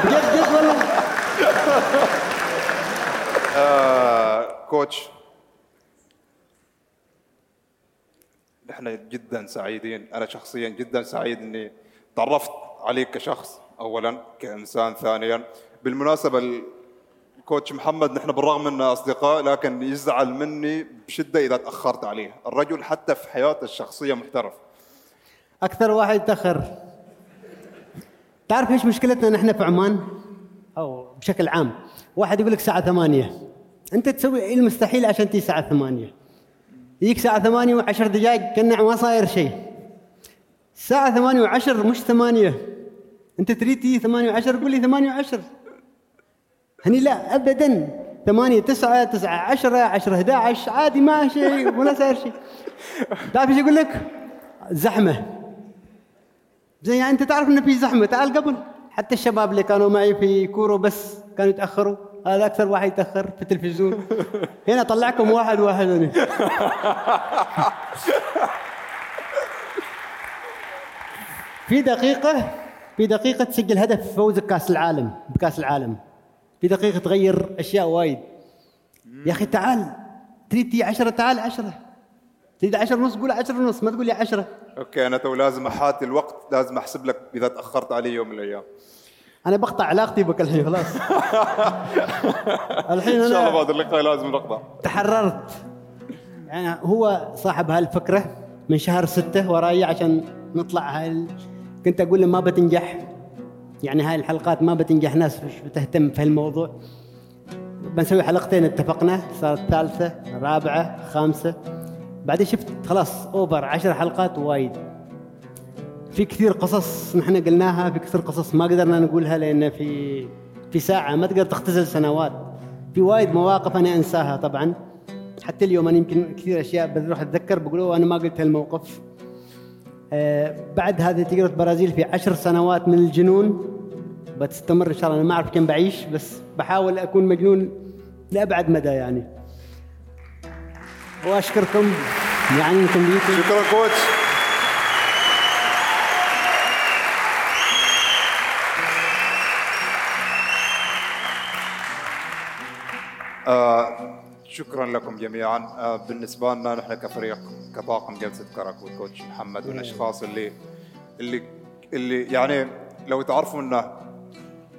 F: بجد جد والله.
H: آه كوتش. نحن جدا سعيدين. أنا شخصيا جدا سعيد إني تعرفت عليك كشخص اولا كإنسان ثانيا بالمناسبة ال- الكوتش محمد نحن بالرغم اننا أصدقاء لكن يزعل مني بشدة إذا تأخرت عليه. الرجل حتى في حياته الشخصية محترف.
F: أكثر واحد تأخر. تعرف إيش مشكلتنا نحن في عمان؟ أو بشكل عام واحد يقول لك الساعة 8 أنت تسوي المستحيل عشان تيجي الساعة 8 يجيك الساعة 8 و10 دقائق كأنه ما صاير شيء. الساعة 8 و10 مش 8 أنت تريد تيجي 8 و10 قول لي 8 و10 هني لا ابدا. 8 9 9 10 10 11 عادي ما شيء ولا صاير شيء. تعرف إيش يقول لك؟ زحمة. زي يعني أنت تعرف إنه في زحمة. تعال قبل. حتى الشباب اللي كانوا معي في كورو بس كانوا يتأخروا. هذا أكثر واحد يتأخر في التلفزيون. هنا طلعكم واحد واحد هنا. في دقيقة في دقيقة تسجل هدف فوزك كأس العالم بكأس العالم. في دقيقة تغير أشياء وايد. يا أخي تعال تريد تيجي عشرة تعال عشرة. تريد عشرة ونص قول عشرة ونص ما تقول لي عشرة.
H: أوكي أنا تو لازم أحاتي الوقت لازم أحسب لك إذا تأخرت علي يوم من الأيام.
F: أنا بقطع علاقتي بك الحين خلاص. الحين
H: إن شاء الله بعد اللقاء لازم نقطع.
F: تحررت. يعني هو صاحب هالفكرة من شهر ستة وراي عشان نطلع هاي ال- كنت أقول له ما بتنجح. يعني هاي الحلقات ما بتنجح ناس مش بتهتم في هالموضوع. بنسوي حلقتين اتفقنا صارت ثالثة رابعة خامسة. بعدين شفت خلاص اوفر عشر حلقات وايد. في كثير قصص نحن قلناها في كثير قصص ما قدرنا نقولها لأن في في ساعة ما تقدر تختزل سنوات. في وايد مواقف أنا أنساها طبعا. حتى اليوم أنا يمكن كثير أشياء بروح أتذكر بقول "أوه، أنا ما قلت هالموقف. آه بعد هذه تجربة برازيل في عشر سنوات من الجنون. بتستمر إن شاء الله أنا ما أعرف كم بعيش بس بحاول أكون مجنون لأبعد مدى يعني. وأشكركم يعني انكم
H: شكرا كوتش. آه شكرا لكم جميعا. آه بالنسبة لنا نحن كفريق كطاقم جلسة كرك والكوتش محمد والأشخاص اللي اللي اللي يعني لو تعرفوا ان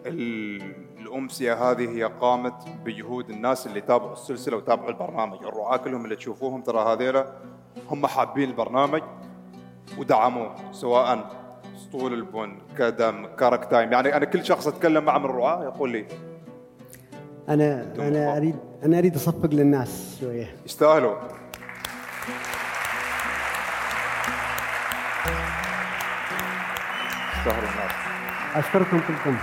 H: ال- الأمسية هذه هي قامت بجهود الناس اللي تابعوا السلسلة وتابعوا البرنامج. الرعاة كلهم اللي تشوفوهم ترى هذيلا هم حابين البرنامج ودعموه سواء اسطول البن كدم كرك تايم. يعني أنا كل شخص أتكلم معه من الرعاة يقول لي
F: أنا أنا أريد أنا أريد أصفق للناس شوية.
H: يستاهلوا. يستاهلوا الناس.
F: أشكركم كلكم.